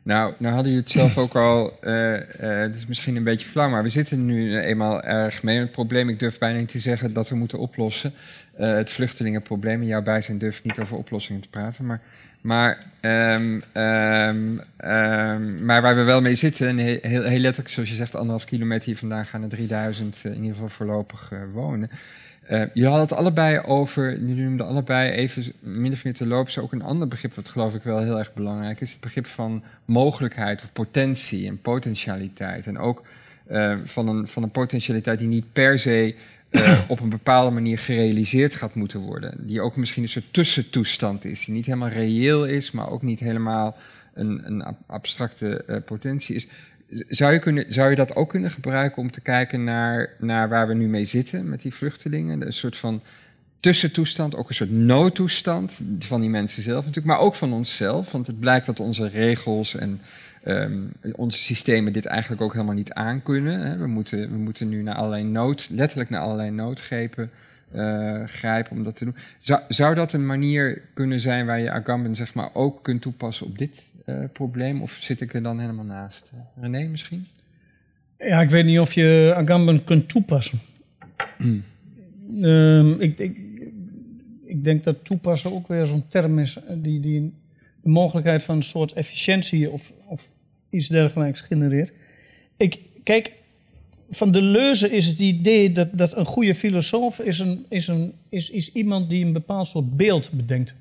Speaker 1: Nou, nou hadden jullie het zelf ook al. Uh, uh, het is misschien een beetje flauw, maar we zitten nu eenmaal erg mee. Het probleem, ik durf bijna niet te zeggen dat we moeten oplossen. eh, het vluchtelingenprobleem. In jouw bijzijn durf ik niet over oplossingen te praten. Maar, maar, ehm, maar waar we wel mee zitten, en heel, heel, letterlijk, zoals je zegt, anderhalf kilometer hier vandaan gaan er 3000 in ieder geval voorlopig wonen. Uh, jullie hadden het allebei over, jullie noemden allebei even min of meer te lopen, ook een ander begrip wat geloof ik wel heel erg belangrijk is. Het begrip van mogelijkheid of potentie en potentialiteit. En ook uh, van, een, van een potentialiteit die niet per se uh, op een bepaalde manier gerealiseerd gaat moeten worden. Die ook misschien een soort tussentoestand is, die niet helemaal reëel is, maar ook niet helemaal een, een abstracte potentie is. Zou je, kunnen, zou je dat ook kunnen gebruiken om te kijken naar, naar waar we nu mee zitten met die vluchtelingen? Een soort van tussentoestand, ook een soort noodtoestand van die mensen zelf natuurlijk, maar ook van onszelf. Want het blijkt dat onze regels en um, onze systemen dit eigenlijk ook helemaal niet aankunnen. Hè. We, moeten, we moeten nu naar allerlei nood, letterlijk naar allerlei noodgrepen uh, grijpen om dat te doen. Zou, zou dat een manier kunnen zijn waar je Agamben zeg maar ook kunt toepassen op dit probleem? Of zit ik er dan helemaal naast? Uh, René misschien?
Speaker 3: Ja, ik weet niet of je Agamben kunt toepassen. um, ik, ik, ik, denk dat toepassen ook weer zo'n term is die, die de mogelijkheid van een soort efficiëntie of, of iets dergelijks genereert. Ik, kijk, van de leuze is het idee dat, dat een goede filosoof is, een, is, een, is, is iemand die een bepaald soort beeld bedenkt.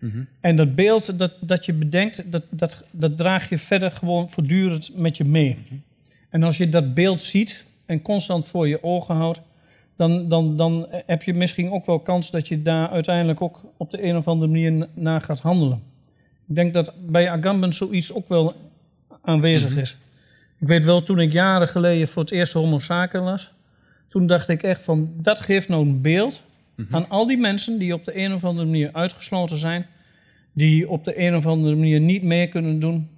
Speaker 3: Mm En dat beeld dat, dat je bedenkt, dat, dat, dat draag je verder gewoon voortdurend met je mee. Mm En als je dat beeld ziet en constant voor je ogen houdt, dan, dan, dan heb je misschien ook wel kans dat je daar uiteindelijk ook op de een of andere manier naar gaat handelen. Ik denk dat bij Agamben zoiets ook wel aanwezig mhm. is. Ik weet wel, toen ik jaren geleden voor het eerst homo zaken las, toen dacht ik echt van, dat geeft nou een beeld mhm. aan al die mensen die op de een of andere manier uitgesloten zijn, die op de een of andere manier niet mee kunnen doen,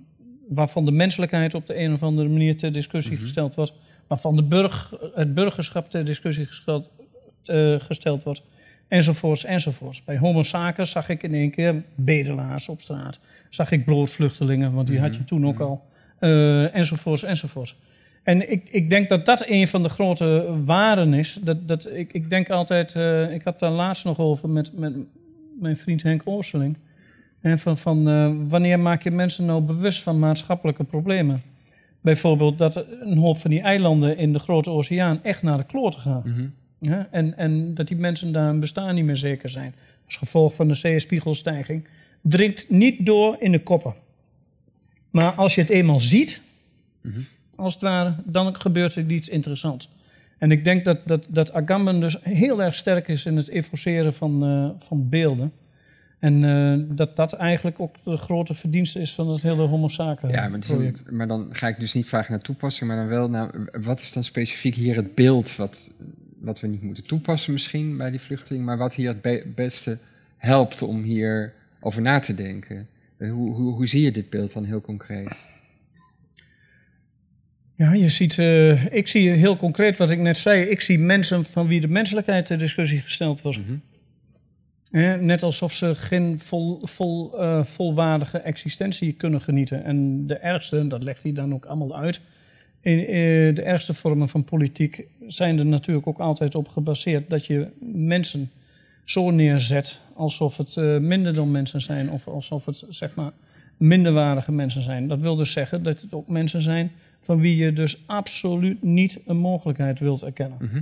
Speaker 3: waarvan de menselijkheid op de een of andere manier ter discussie mhm. gesteld wordt, waarvan de burg, het burgerschap ter discussie gesteld, uh, gesteld wordt, enzovoorts, enzovoorts. Bij homo zaken zag ik in één keer bedelaars op straat, zag ik broodvluchtelingen, want die had je toen ook al uh, enzovoorts, enzovoorts. En ik, ik denk dat dat een van de grote waarden is. Dat, dat, ik, ik denk altijd, uh, ik had daar laatst nog over met, met mijn vriend Henk Oosterling. En van, van uh, wanneer maak je mensen nou bewust van maatschappelijke problemen? Bijvoorbeeld dat een hoop van die eilanden in de grote oceaan echt naar de kloten gaan. Mm -hmm. ja? en, en dat die mensen daar hun bestaan niet meer zeker zijn. Als gevolg van de zeespiegelstijging. Dringt niet door in de koppen. Maar als je het eenmaal ziet, mhm. Als het ware, dan gebeurt er iets interessants. En ik denk dat, dat, dat Agamben dus heel erg sterk is in het evoceren van, uh, van beelden. En uh, dat dat eigenlijk ook de grote verdienste is van het hele Homo Saken
Speaker 1: ja, maar, dan ga ik dus niet vragen naar toepassing, maar dan wel naar wat is dan specifiek hier het beeld wat, wat we niet moeten toepassen misschien bij die vluchteling, maar wat hier het be beste helpt om hier over na te denken. Hoe, hoe, hoe zie je dit beeld dan heel concreet?
Speaker 3: Ja, je ziet, uh, ik zie heel concreet wat ik net zei. Ik zie mensen van wie de menselijkheid ter discussie gesteld was. Mm -hmm. net alsof ze geen vol, vol, uh, volwaardige existentie kunnen genieten. En de ergste, dat legt hij dan ook allemaal uit. In, uh, de ergste vormen van politiek zijn er natuurlijk ook altijd op gebaseerd dat je mensen zo neerzet alsof het uh, minder dan mensen zijn of alsof het zeg maar minderwaardige mensen zijn. Dat wil dus zeggen dat het ook mensen zijn van wie je dus absoluut niet een mogelijkheid wilt erkennen. Mhm.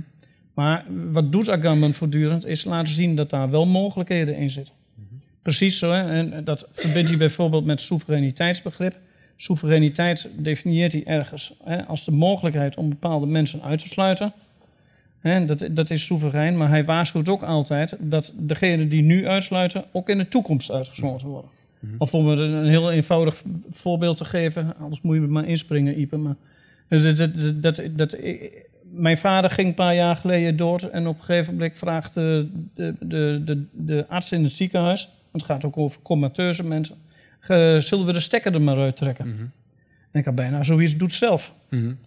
Speaker 3: Maar wat doet Agamben voortdurend is laten zien dat daar wel mogelijkheden in zitten. Mhm. Precies zo, hè? en dat verbindt hij bijvoorbeeld met soevereiniteitsbegrip. Soevereiniteit definieert hij ergens hè, als de mogelijkheid om bepaalde mensen uit te sluiten dat, dat is soeverein, maar hij waarschuwt ook altijd dat degenen die nu uitsluiten ook in de toekomst uitgesloten worden. Mhm. Of om een, een heel eenvoudig voorbeeld te geven, anders moet je maar inspringen, Ipe. Maar dat, dat, dat, dat, mijn vader ging een paar jaar geleden dood en op een gegeven moment vraagt de, de, de, de, de arts in het ziekenhuis, want het gaat ook over comateuze mensen, zullen we de stekker er maar uittrekken? Mm En ik had bijna zoiets doet zelf. Mm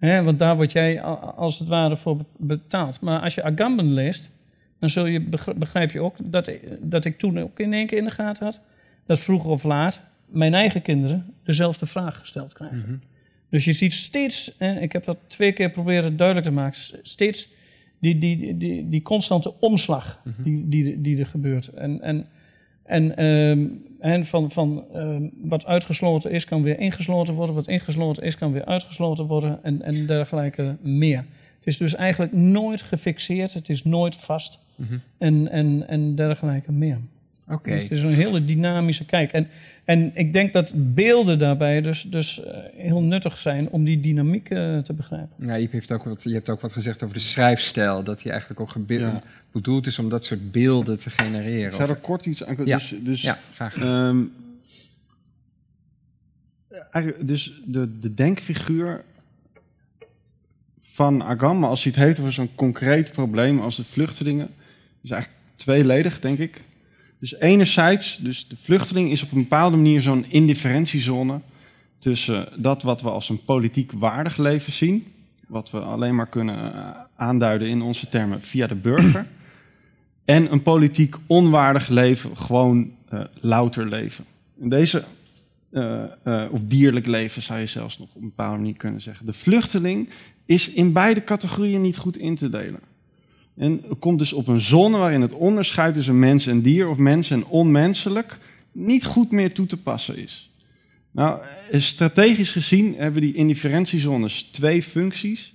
Speaker 3: want daar word jij als het ware voor betaald. Maar als je Agamben leest, dan zul je begrijp je ook dat, dat ik toen ook in één keer in de gaten had. Dat vroeger of laat mijn eigen kinderen dezelfde vraag gesteld krijgen. Mhm. Dus je ziet steeds, en ik heb dat twee keer proberen duidelijk te maken, steeds die, die, die, die constante omslag die, die, die er gebeurt. En, en, en, ehm, en van, van ehm, wat uitgesloten is, kan weer ingesloten worden. Wat ingesloten is, kan weer uitgesloten worden. En, en dergelijke meer. Het is dus eigenlijk nooit gefixeerd. Het is nooit vast.
Speaker 1: Mhm.
Speaker 3: En, en, en dergelijke meer.
Speaker 1: Oké.
Speaker 3: Dus het is een hele dynamische kijk. En, en ik denk dat beelden daarbij dus, dus eh, heel nuttig zijn om die dynamiek eh, te begrijpen.
Speaker 1: Ja, Iep heeft ook wat, je hebt ook wat gezegd over de schrijfstijl. Dat die eigenlijk ook
Speaker 2: Ja.
Speaker 1: bedoeld is om dat soort beelden te genereren.
Speaker 2: Ik zou
Speaker 1: Of-
Speaker 2: er kort iets aan
Speaker 1: Ja.
Speaker 2: Dus, dus,
Speaker 1: ja, graag.
Speaker 2: ehm, eigenlijk, dus de, de denkfiguur van Agama, als hij het heeft over zo'n concreet probleem als de vluchtelingen, is eigenlijk tweeledig, denk ik. Dus enerzijds, dus de vluchteling is op een bepaalde manier zo'n indifferentiezone tussen dat wat we als een politiek waardig leven zien, wat we alleen maar kunnen eh, aanduiden in onze termen via de burger, *clears throat* en een politiek onwaardig leven, gewoon eh, louter leven. En deze, eh, eh, of dierlijk leven zou je zelfs nog op een bepaalde manier kunnen zeggen. De vluchteling is in beide categorieën niet goed in te delen. En komt dus op een zone waarin het onderscheid tussen mens en dier of mens en onmenselijk niet goed meer toe te passen is. Nou, eh, strategisch gezien hebben die indifferentiezones twee functies.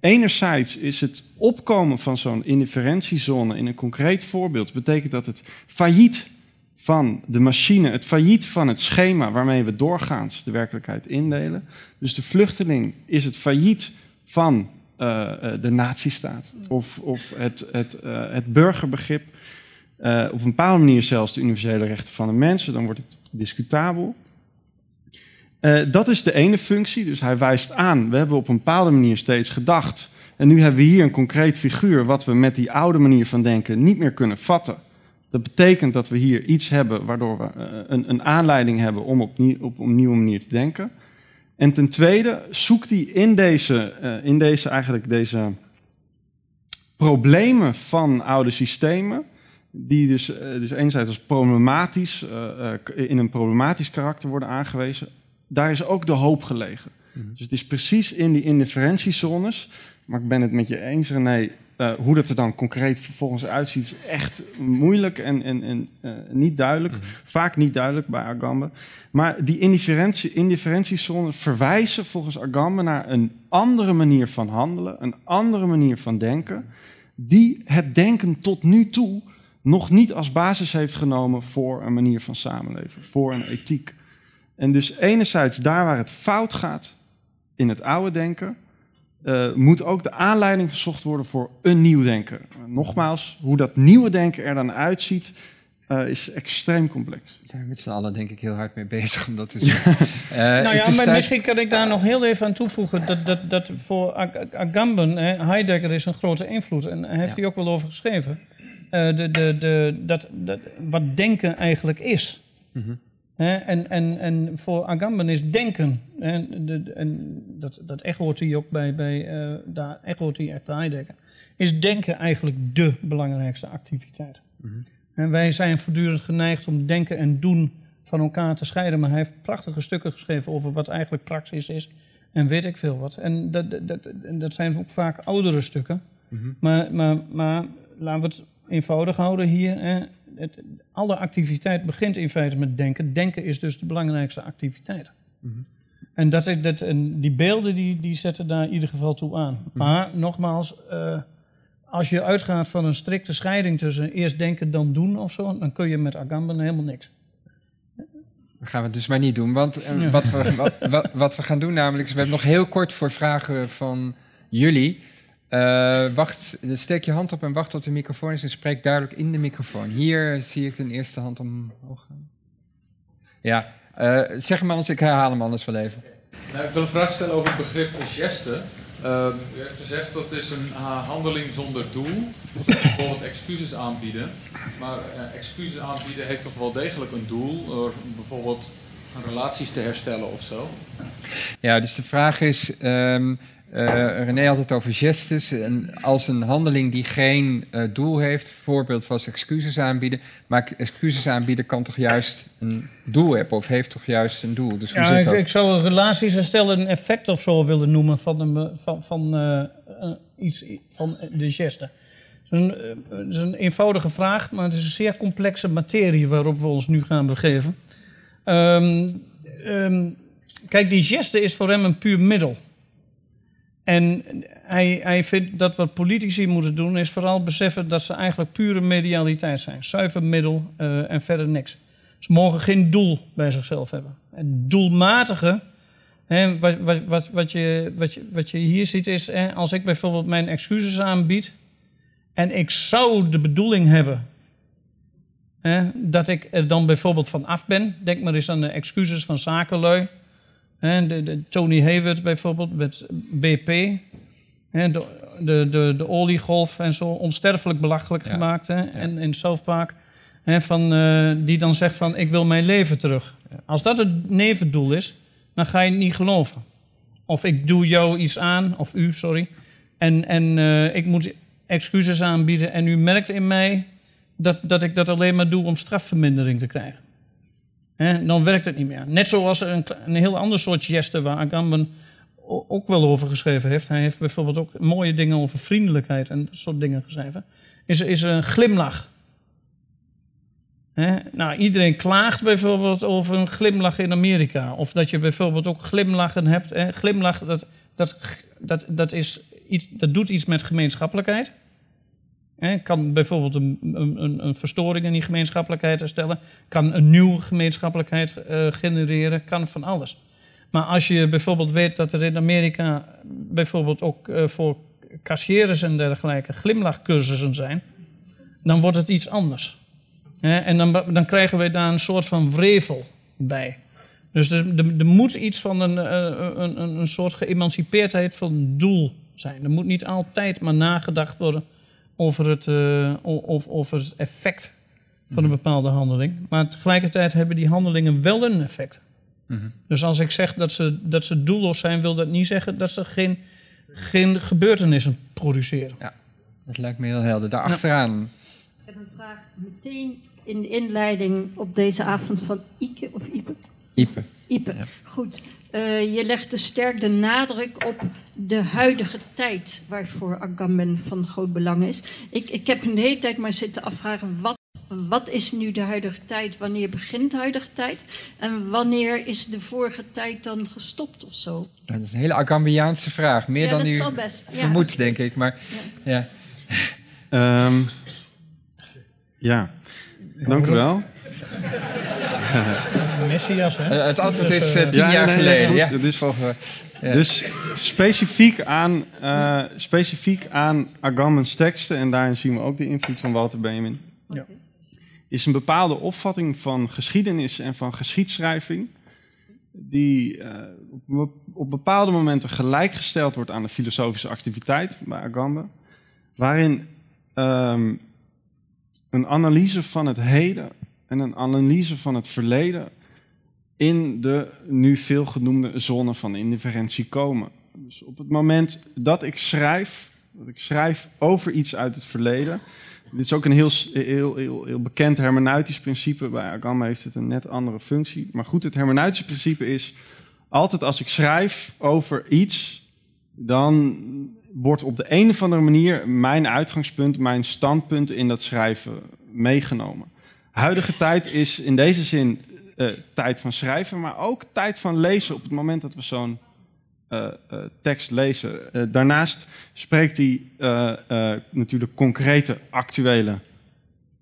Speaker 2: Enerzijds is het opkomen van zo'n indifferentiezone in een concreet voorbeeld betekent dat het failliet van de machine, het failliet van het schema waarmee we doorgaans de werkelijkheid indelen. Dus de vluchteling is het failliet van eh, eh, de nazistaat of, of het, het, eh, het burgerbegrip. Op een bepaalde manier zelfs de universele rechten van de mensen, dan wordt het discutabel. Dat is de ene functie, dus hij wijst aan, we hebben op een bepaalde manier steeds gedacht. En nu hebben we hier een concreet figuur wat we met die oude manier van denken niet meer kunnen vatten. Dat betekent dat we hier iets hebben waardoor we een, een aanleiding hebben om op, op een nieuwe manier te denken. En ten tweede zoekt hij in deze, eh, in deze, eigenlijk deze problemen van oude systemen, die dus, eh, dus enerzijds als problematisch, eh, in een problematisch karakter worden aangewezen, daar is ook de hoop gelegen.
Speaker 1: Mhm.
Speaker 2: Dus het is precies in die indifferentiezones, maar ik ben het met je eens René, eh, hoe dat er dan concreet vervolgens uitziet, is echt moeilijk en, en, en eh, niet duidelijk. Vaak niet duidelijk bij Agamben. Maar die indifferentie, indifferentiezones verwijzen volgens Agamben naar een andere manier van handelen, een andere manier van denken, die het denken tot nu toe nog niet als basis heeft genomen voor een manier van samenleven, voor een ethiek. En dus enerzijds daar waar het fout gaat in het oude denken, eh, moet ook de aanleiding gezocht worden voor een nieuw denken. Nogmaals, hoe dat nieuwe denken er dan uitziet, eh, is extreem complex.
Speaker 1: Daar zijn we met z'n allen denk ik heel hard mee bezig om dat te *laughs* zien. Eh,
Speaker 3: nou ja,
Speaker 1: het is
Speaker 3: maar misschien kan ik daar nog heel even aan toevoegen. Dat, dat, dat voor Ag- Agamben, hè, Heidegger is een grote invloed. En hij heeft
Speaker 1: Ja.
Speaker 3: hij ook wel over geschreven. Eh, de, de, de, dat, dat, wat denken eigenlijk is. Hè, en, en, en voor Agamben is denken, en, de, en dat, dat echoot hij ook bij, bij eh, daar echoot hij echt Heidegger, is denken eigenlijk de belangrijkste activiteit.
Speaker 1: Mhm.
Speaker 3: En wij zijn voortdurend geneigd om denken en doen van elkaar te scheiden, maar hij heeft prachtige stukken geschreven over wat eigenlijk praxis is en weet ik veel wat. En dat, dat, dat zijn ook vaak oudere stukken,
Speaker 1: Mhm.
Speaker 3: maar, maar, maar laten we het eenvoudig houden hier. Hè. Het, alle activiteit begint in feite met denken. Denken is dus de belangrijkste activiteit.
Speaker 1: Mhm.
Speaker 3: En, dat, is- dat, en die beelden die, die zetten daar in ieder geval toe aan. Maar nogmaals, eh, als je uitgaat van een strikte scheiding tussen eerst denken dan doen of zo, dan kun je met Agamben helemaal niks.
Speaker 1: Dat gaan we dus maar niet doen. Want eh,
Speaker 3: Ja.
Speaker 1: wat, we, wat, wat, wat we gaan doen namelijk... is we hebben nog heel kort voor vragen van jullie. Eh, wacht, steek je hand op en wacht tot de microfoon is... en spreek duidelijk in de microfoon. Hier zie ik een eerste hand omhoog gaan. Ja, eh, zeg maar anders, ik herhaal hem anders wel even.
Speaker 4: Nou, ik wil een vraag stellen over het begrip geste. Ehm, u heeft gezegd dat is een handeling zonder doel. Dus bijvoorbeeld excuses aanbieden. Maar eh, excuses aanbieden heeft toch wel degelijk een doel. Door bijvoorbeeld relaties te herstellen of zo.
Speaker 1: Ja, dus de vraag is... ehm, René had het over gestes en als een handeling die geen uh, doel heeft. Voorbeeld was excuses aanbieden. Maar excuses aanbieden kan toch juist een doel hebben of heeft toch juist een doel. Dus hoe
Speaker 3: ja,
Speaker 1: zit
Speaker 3: ik,
Speaker 1: dat?
Speaker 3: ik zou relaties herstellen een effect of zo willen noemen van, een, van, van uh, iets van de geste. Het is, een, het is een eenvoudige vraag, maar het is een zeer complexe materie waarop we ons nu gaan begeven. Um, um, kijk, die geste is voor hem een puur middel. En hij, hij vindt dat wat politici moeten doen, is vooral beseffen dat ze eigenlijk pure medialiteit zijn. Zuiver middel uh, en verder niks. Ze mogen geen doel bij zichzelf hebben. En doelmatige, hè, wat, wat, wat, wat, je, wat, je, wat je hier ziet is, hè, als ik bijvoorbeeld mijn excuses aanbied en ik zou de bedoeling hebben hè, dat ik er dan bijvoorbeeld van af ben, denk maar eens aan de excuses van zakenlui. De, de Tony Hayward bijvoorbeeld met BP. De, de, de, de oliegolf en zo onsterfelijk belachelijk
Speaker 1: Ja.
Speaker 3: gemaakt. Hè,
Speaker 1: Ja.
Speaker 3: en in South Park. Van, eh, die dan zegt van ik wil mijn leven terug.
Speaker 1: Ja.
Speaker 3: Als dat het nevendoel is, dan ga je het niet geloven. Of ik doe jou iets aan, of u, sorry. En, en eh, ik moet excuses aanbieden. En u merkt in mij dat, dat ik dat alleen maar doe om strafvermindering te krijgen. Dan werkt het niet meer. Net zoals een, een heel ander soort geste waar Agamben ook wel over geschreven heeft. Hij heeft bijvoorbeeld ook mooie dingen over vriendelijkheid en dat soort dingen geschreven. Is, is een glimlach. Nou, iedereen klaagt bijvoorbeeld over een glimlach in Amerika. Of dat je bijvoorbeeld ook glimlachen hebt. Hè? Glimlach, dat, dat, dat, dat, is iets, dat doet iets met gemeenschappelijkheid. Kan bijvoorbeeld een, een, een verstoring in die gemeenschappelijkheid herstellen. Kan een nieuwe gemeenschappelijkheid eh, genereren. Kan van alles. Maar als je bijvoorbeeld weet dat er in Amerika bijvoorbeeld ook eh, voor kassiers en dergelijke glimlachcursussen zijn, dan wordt het iets anders. En dan, dan krijgen we daar een soort van wrevel bij. Dus er, er, moet iets van een, eh, een, een, een soort geëmancipeerdheid van doel zijn. Er moet niet altijd maar nagedacht worden over het, eh, of, over het effect van een bepaalde handeling. Maar tegelijkertijd hebben die handelingen wel een effect.
Speaker 1: Mhm.
Speaker 3: Dus als ik zeg dat ze, dat ze doelloos zijn, wil dat niet zeggen dat ze geen, geen gebeurtenissen produceren.
Speaker 1: Dat lijkt me heel helder. Daarachteraan.
Speaker 5: Ik heb een vraag meteen in de inleiding op deze avond van Ike of Ipe.
Speaker 1: Ipe.
Speaker 5: Ipe,
Speaker 1: Ja.
Speaker 5: goed. Eh, je legde sterk de nadruk op de huidige tijd, waarvoor Agamben van groot belang is. Ik, ik heb een hele tijd maar zitten afvragen, wat, wat is nu de huidige tijd? Wanneer begint de huidige tijd? En wanneer is de vorige tijd dan gestopt of zo?
Speaker 1: Dat is een hele Agambiaanse vraag. Meer
Speaker 5: ja,
Speaker 1: dan
Speaker 5: dat
Speaker 1: u.
Speaker 5: Ja.
Speaker 1: vermoedt, denk ik. Maar ja.
Speaker 2: Ehm, ja, dank u wel. *laughs*
Speaker 3: Messias, hè?
Speaker 1: Eh, het antwoord is eh, tien
Speaker 2: Ja,
Speaker 1: jaar
Speaker 2: nee,
Speaker 1: geleden. Ja.
Speaker 2: Dus-. Dus specifiek aan, eh, specifiek aan Agamben's teksten, en daarin zien we ook de invloed van Walter Benjamin,
Speaker 3: Ja.
Speaker 2: is een bepaalde opvatting van geschiedenis en van geschiedschrijving, die eh, op, op bepaalde momenten gelijkgesteld wordt aan de filosofische activiteit bij Agamben, waarin ehm, een analyse van het heden en een analyse van het verleden in de nu veel genoemde zone van indifferentie komen. Dus op het moment dat ik schrijf, dat ik schrijf over iets uit het verleden. Dit is ook een heel, heel, heel bekend hermeneutisch principe. Bij Agamben heeft het een net andere functie. Maar goed, het hermeneutische principe is... altijd als ik schrijf over iets... dan wordt op de een of andere manier mijn uitgangspunt... mijn standpunt in dat schrijven meegenomen. Huidige tijd is in deze zin eh, tijd van schrijven, maar ook tijd van lezen op het moment dat we zo'n eh, eh, tekst lezen. Daarnaast spreekt hij natuurlijk concrete, actuele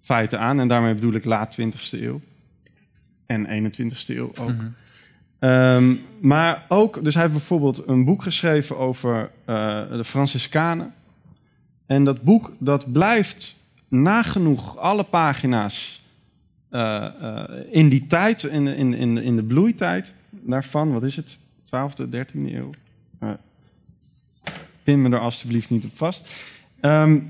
Speaker 2: feiten aan. En daarmee bedoel ik laat 20e eeuw en 21e eeuw ook.
Speaker 1: Mhm.
Speaker 2: Ehm, maar ook, dus hij heeft bijvoorbeeld een boek geschreven over de Franciscanen. En dat boek, dat blijft nagenoeg alle pagina's in die tijd, in, in, in, de bloeitijd daarvan, wat is het, 12e, 13e eeuw? Eh, pin me er alstublieft niet op vast. Ehm,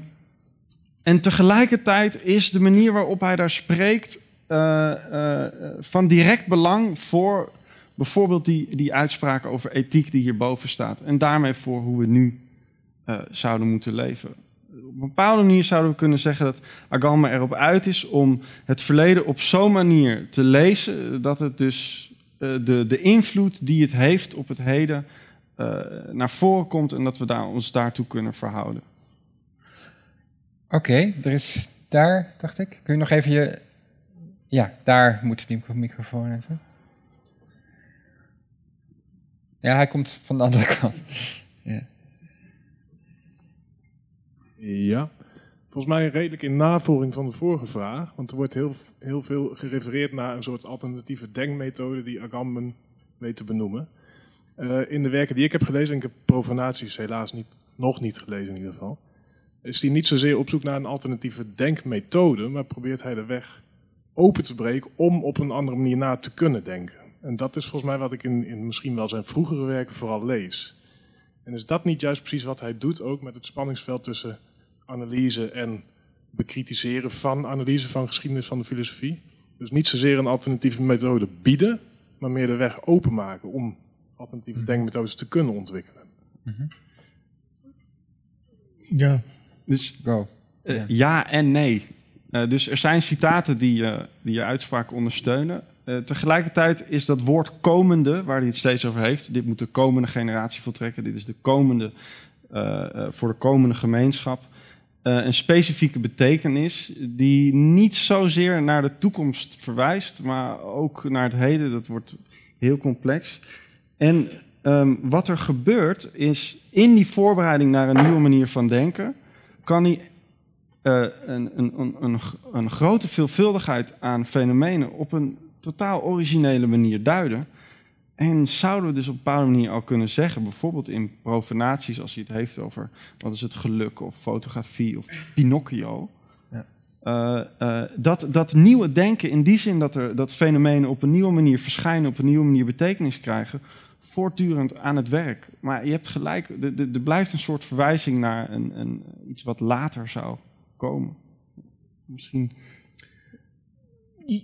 Speaker 2: en tegelijkertijd is de manier waarop hij daar spreekt eh, eh, van direct belang voor bijvoorbeeld die, die uitspraak over ethiek die hierboven staat. En daarmee voor hoe we nu eh, zouden moeten leven. Op een bepaalde manier zouden we kunnen zeggen dat Agamben erop uit is om het verleden op zo'n manier te lezen dat het dus eh, de, de invloed die het heeft op het heden eh, naar voren komt en dat we daar, ons daartoe kunnen verhouden.
Speaker 1: Oké, er is daar, dacht ik. Kun je nog even je. Ja, daar moet die microfoon even. Ja, hij komt van de andere *laughs* kant. Ja.
Speaker 6: Ja, volgens mij redelijk in navolging van de vorige vraag. Want er wordt heel, heel veel gerefereerd naar een soort alternatieve denkmethode die Agamben weet te benoemen. Uh, in de werken die ik heb gelezen, en ik heb profanaties helaas niet, nog niet gelezen in ieder geval, is hij niet zozeer op zoek naar een alternatieve denkmethode, maar probeert hij de weg open te breken om op een andere manier na te kunnen denken. En dat is volgens mij wat ik in, in misschien wel zijn vroegere werken vooral lees. En is dat niet juist precies wat hij doet ook met het spanningsveld tussen analyse en bekritiseren van analyse van geschiedenis van de filosofie? Dus niet zozeer een alternatieve methode bieden, maar meer de weg openmaken om alternatieve mhm. denkmethodes te kunnen ontwikkelen. Mhm.
Speaker 2: Ja. Dus Go. Uh, ja. en nee. Uh, dus er zijn citaten die, uh, die je uitspraak ondersteunen. tegelijkertijd is dat woord komende, waar hij het steeds over heeft, dit moet de komende generatie voltrekken, dit is de komende, voor de komende gemeenschap, een specifieke betekenis die niet zozeer naar de toekomst verwijst, maar ook naar het heden. Dat wordt heel complex. En um, wat er gebeurt is in die voorbereiding naar een nieuwe manier van denken, kan hij uh, een, een, een, een, grote veelvuldigheid aan fenomenen op een totaal originele manier duiden. En zouden we dus op een bepaalde manier al kunnen zeggen, bijvoorbeeld in profanaties, als hij het heeft over wat is het geluk of fotografie of Pinocchio. Ja. Uh, uh, dat, dat nieuwe denken, in die zin dat, er, dat fenomenen op een nieuwe manier verschijnen, op een nieuwe manier betekenis krijgen, voortdurend aan het werk. Maar je hebt gelijk, er blijft een soort verwijzing naar een, een, iets wat later zou komen. Misschien.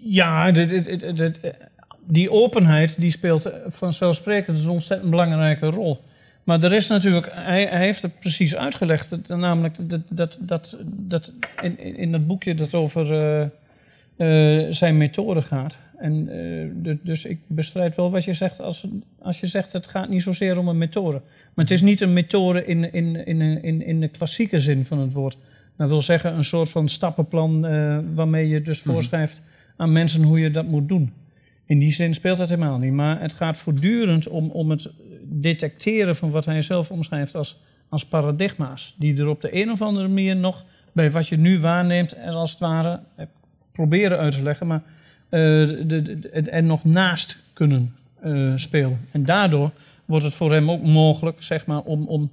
Speaker 3: Ja, die openheid die speelt vanzelfsprekend een ontzettend belangrijke rol. Maar er is natuurlijk, hij, hij heeft het precies uitgelegd, namelijk dat, dat, dat, dat in, in het boekje dat over uh, uh, zijn methode gaat. En, uh, dus ik bestrijd wel wat je zegt als, als je zegt het gaat niet zozeer om een methode. Maar het is niet een methode in, in, in, in, in de klassieke zin van het woord. Dat wil zeggen een soort van stappenplan waarmee je dus mhm. voorschrijft aan mensen hoe je dat moet doen. In die zin speelt dat helemaal niet. Maar het gaat voortdurend om, om het detecteren van wat hij zelf omschrijft als, als paradigma's. Die er op de een of andere manier nog bij wat je nu waarneemt en als het ware proberen uit te leggen. Maar uh, er nog naast kunnen uh, spelen. En daardoor wordt het voor hem ook mogelijk zeg maar, om, om,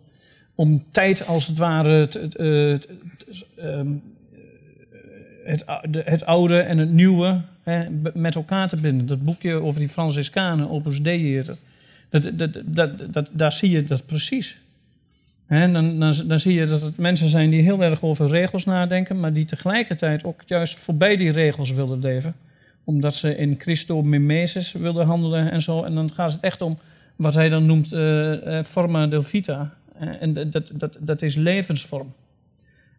Speaker 3: om tijd als het ware ehm, het, het, oude en het nieuwe hè, met elkaar te binden. Dat boekje over die Franciscanen, Opus Dei, dat, dat, dat, dat, daar zie je dat precies. Dan, dan, dan, zie je dat het mensen zijn die heel erg over regels nadenken, maar die tegelijkertijd ook juist voorbij die regels willen leven omdat ze in Christo mimesis wilden handelen en zo. En dan gaat het echt om wat hij dan noemt uh, forma del vita. en dat, dat, dat is levensvorm.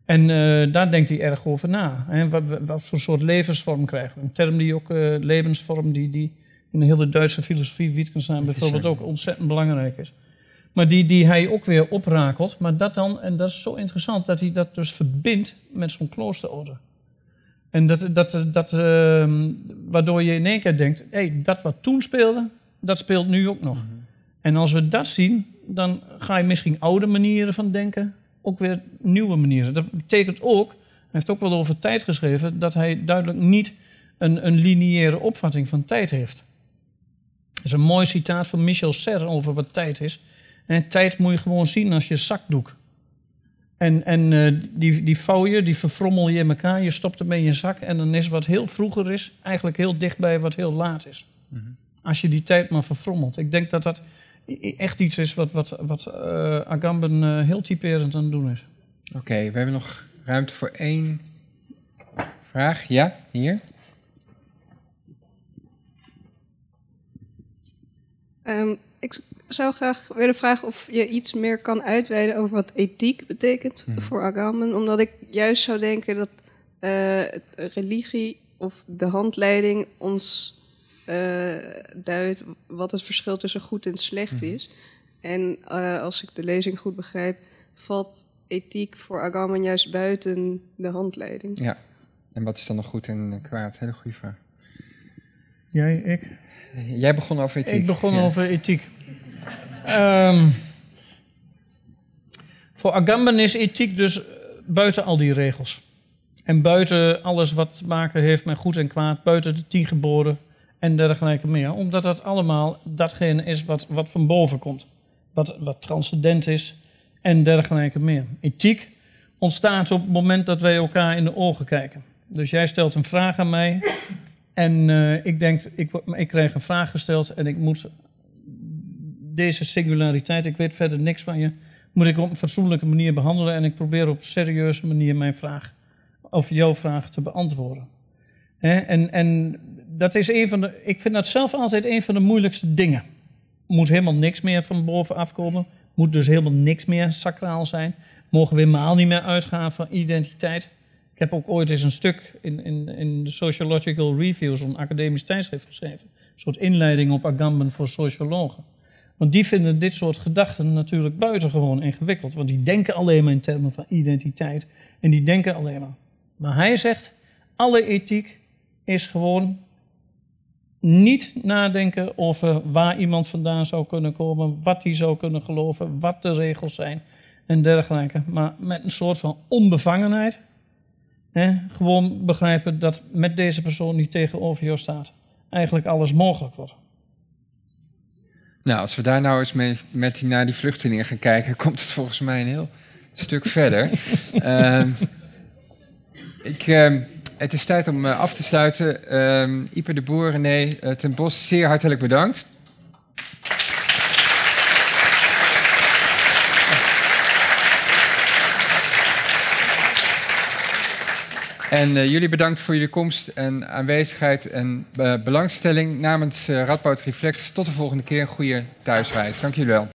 Speaker 3: En uh, daar denkt hij erg over na. Hè? Wat, wat, voor soort levensvorm krijgen we? Een term die ook, uh, levensvorm, die, die in de hele Duitse filosofie, Wittgenstein bijvoorbeeld, ook ontzettend belangrijk is. Maar die, die hij ook weer oprakelt. Maar dat dan, en dat is zo interessant, dat hij dat dus verbindt met zo'n kloosterorde. En dat, dat, dat, uh, waardoor je in één keer denkt, hey, dat wat toen speelde, dat speelt nu ook nog. Mhm. En als we dat zien, dan ga je misschien oude manieren van denken, ook weer nieuwe manieren. Dat betekent ook, hij heeft ook wel over tijd geschreven, dat hij duidelijk niet een, een lineaire opvatting van tijd heeft. Dat is een mooi citaat van Michel Serre over wat tijd is. En tijd moet je gewoon zien als je zakdoek. En, en uh, die, die vouw je, die verfrommel je in elkaar, je stopt hem in je zak en dan is wat heel vroeger is, eigenlijk heel dichtbij wat heel laat is. Mm -hmm. Als je die tijd maar verfrommelt. Ik denk dat dat echt iets is wat, wat, wat uh, Agamben uh, heel typerend aan het doen is.
Speaker 1: Oké, we hebben nog ruimte voor één vraag. Ja, hier.
Speaker 7: Ehm, ik zou graag willen vragen of je iets meer kan uitweiden over wat ethiek betekent
Speaker 1: Mhm.
Speaker 7: voor Agamben. Omdat ik juist zou denken dat eh, religie of de handleiding ons eh, duidt wat het verschil tussen goed en slecht
Speaker 1: Mhm.
Speaker 7: is. En eh, als ik de lezing goed begrijp, valt ethiek voor Agamben juist buiten de handleiding.
Speaker 1: Ja. En wat is dan nog goed en kwaad? Hele goede vraag.
Speaker 3: Jij, ik?
Speaker 1: Jij begon over ethiek.
Speaker 3: Ik begon
Speaker 1: Ja.
Speaker 3: over ethiek. Ehm, voor Agamben is ethiek dus eh, buiten al die regels. En buiten alles wat te maken heeft met goed en kwaad, buiten de tien geboden en dergelijke meer. Omdat dat allemaal datgene is wat, wat van boven komt. Wat, wat transcendent is en dergelijke meer. Ethiek ontstaat op het moment dat wij elkaar in de ogen kijken. Dus jij stelt een vraag aan mij en eh, ik denk, ik, ik krijg een vraag gesteld en ik moet deze singulariteit, ik weet verder niks van je, moet ik op een fatsoenlijke manier behandelen en ik probeer op serieuze manier mijn vraag of jouw vraag te beantwoorden. En, en dat is een van de, ik vind dat zelf altijd een van de moeilijkste dingen. Moet helemaal niks meer van bovenaf komen, moet dus helemaal niks meer sacraal zijn, mogen we helemaal niet meer uitgaan van identiteit. Ik heb ook ooit eens een stuk in, in, in de Sociological Review, zo'n academisch tijdschrift geschreven. Een soort inleiding op Agamben voor sociologen. Want die vinden dit soort gedachten natuurlijk buitengewoon ingewikkeld. Want die denken alleen maar in termen van identiteit. En die denken alleen maar. Maar hij zegt, alle ethiek is gewoon niet nadenken over waar iemand vandaan zou kunnen komen, wat hij zou kunnen geloven, wat de regels zijn en dergelijke. Maar met een soort van onbevangenheid. Hè, gewoon begrijpen dat met deze persoon die tegenover jou staat, eigenlijk alles mogelijk wordt.
Speaker 1: Nou, als we daar nou eens mee, met die, naar die vluchtelingen gaan kijken, *laughs* komt het volgens mij een heel stuk verder. *laughs* Ehm, ik, ehm, het is tijd om eh, af te sluiten. Ehm Ipe de Boer, René eh, ten Bos, zeer hartelijk bedankt. En eh, jullie bedankt voor jullie komst en aanwezigheid en belangstelling. Namens Radboud Reflex, tot de volgende keer. Een goede thuisreis. Dank jullie wel.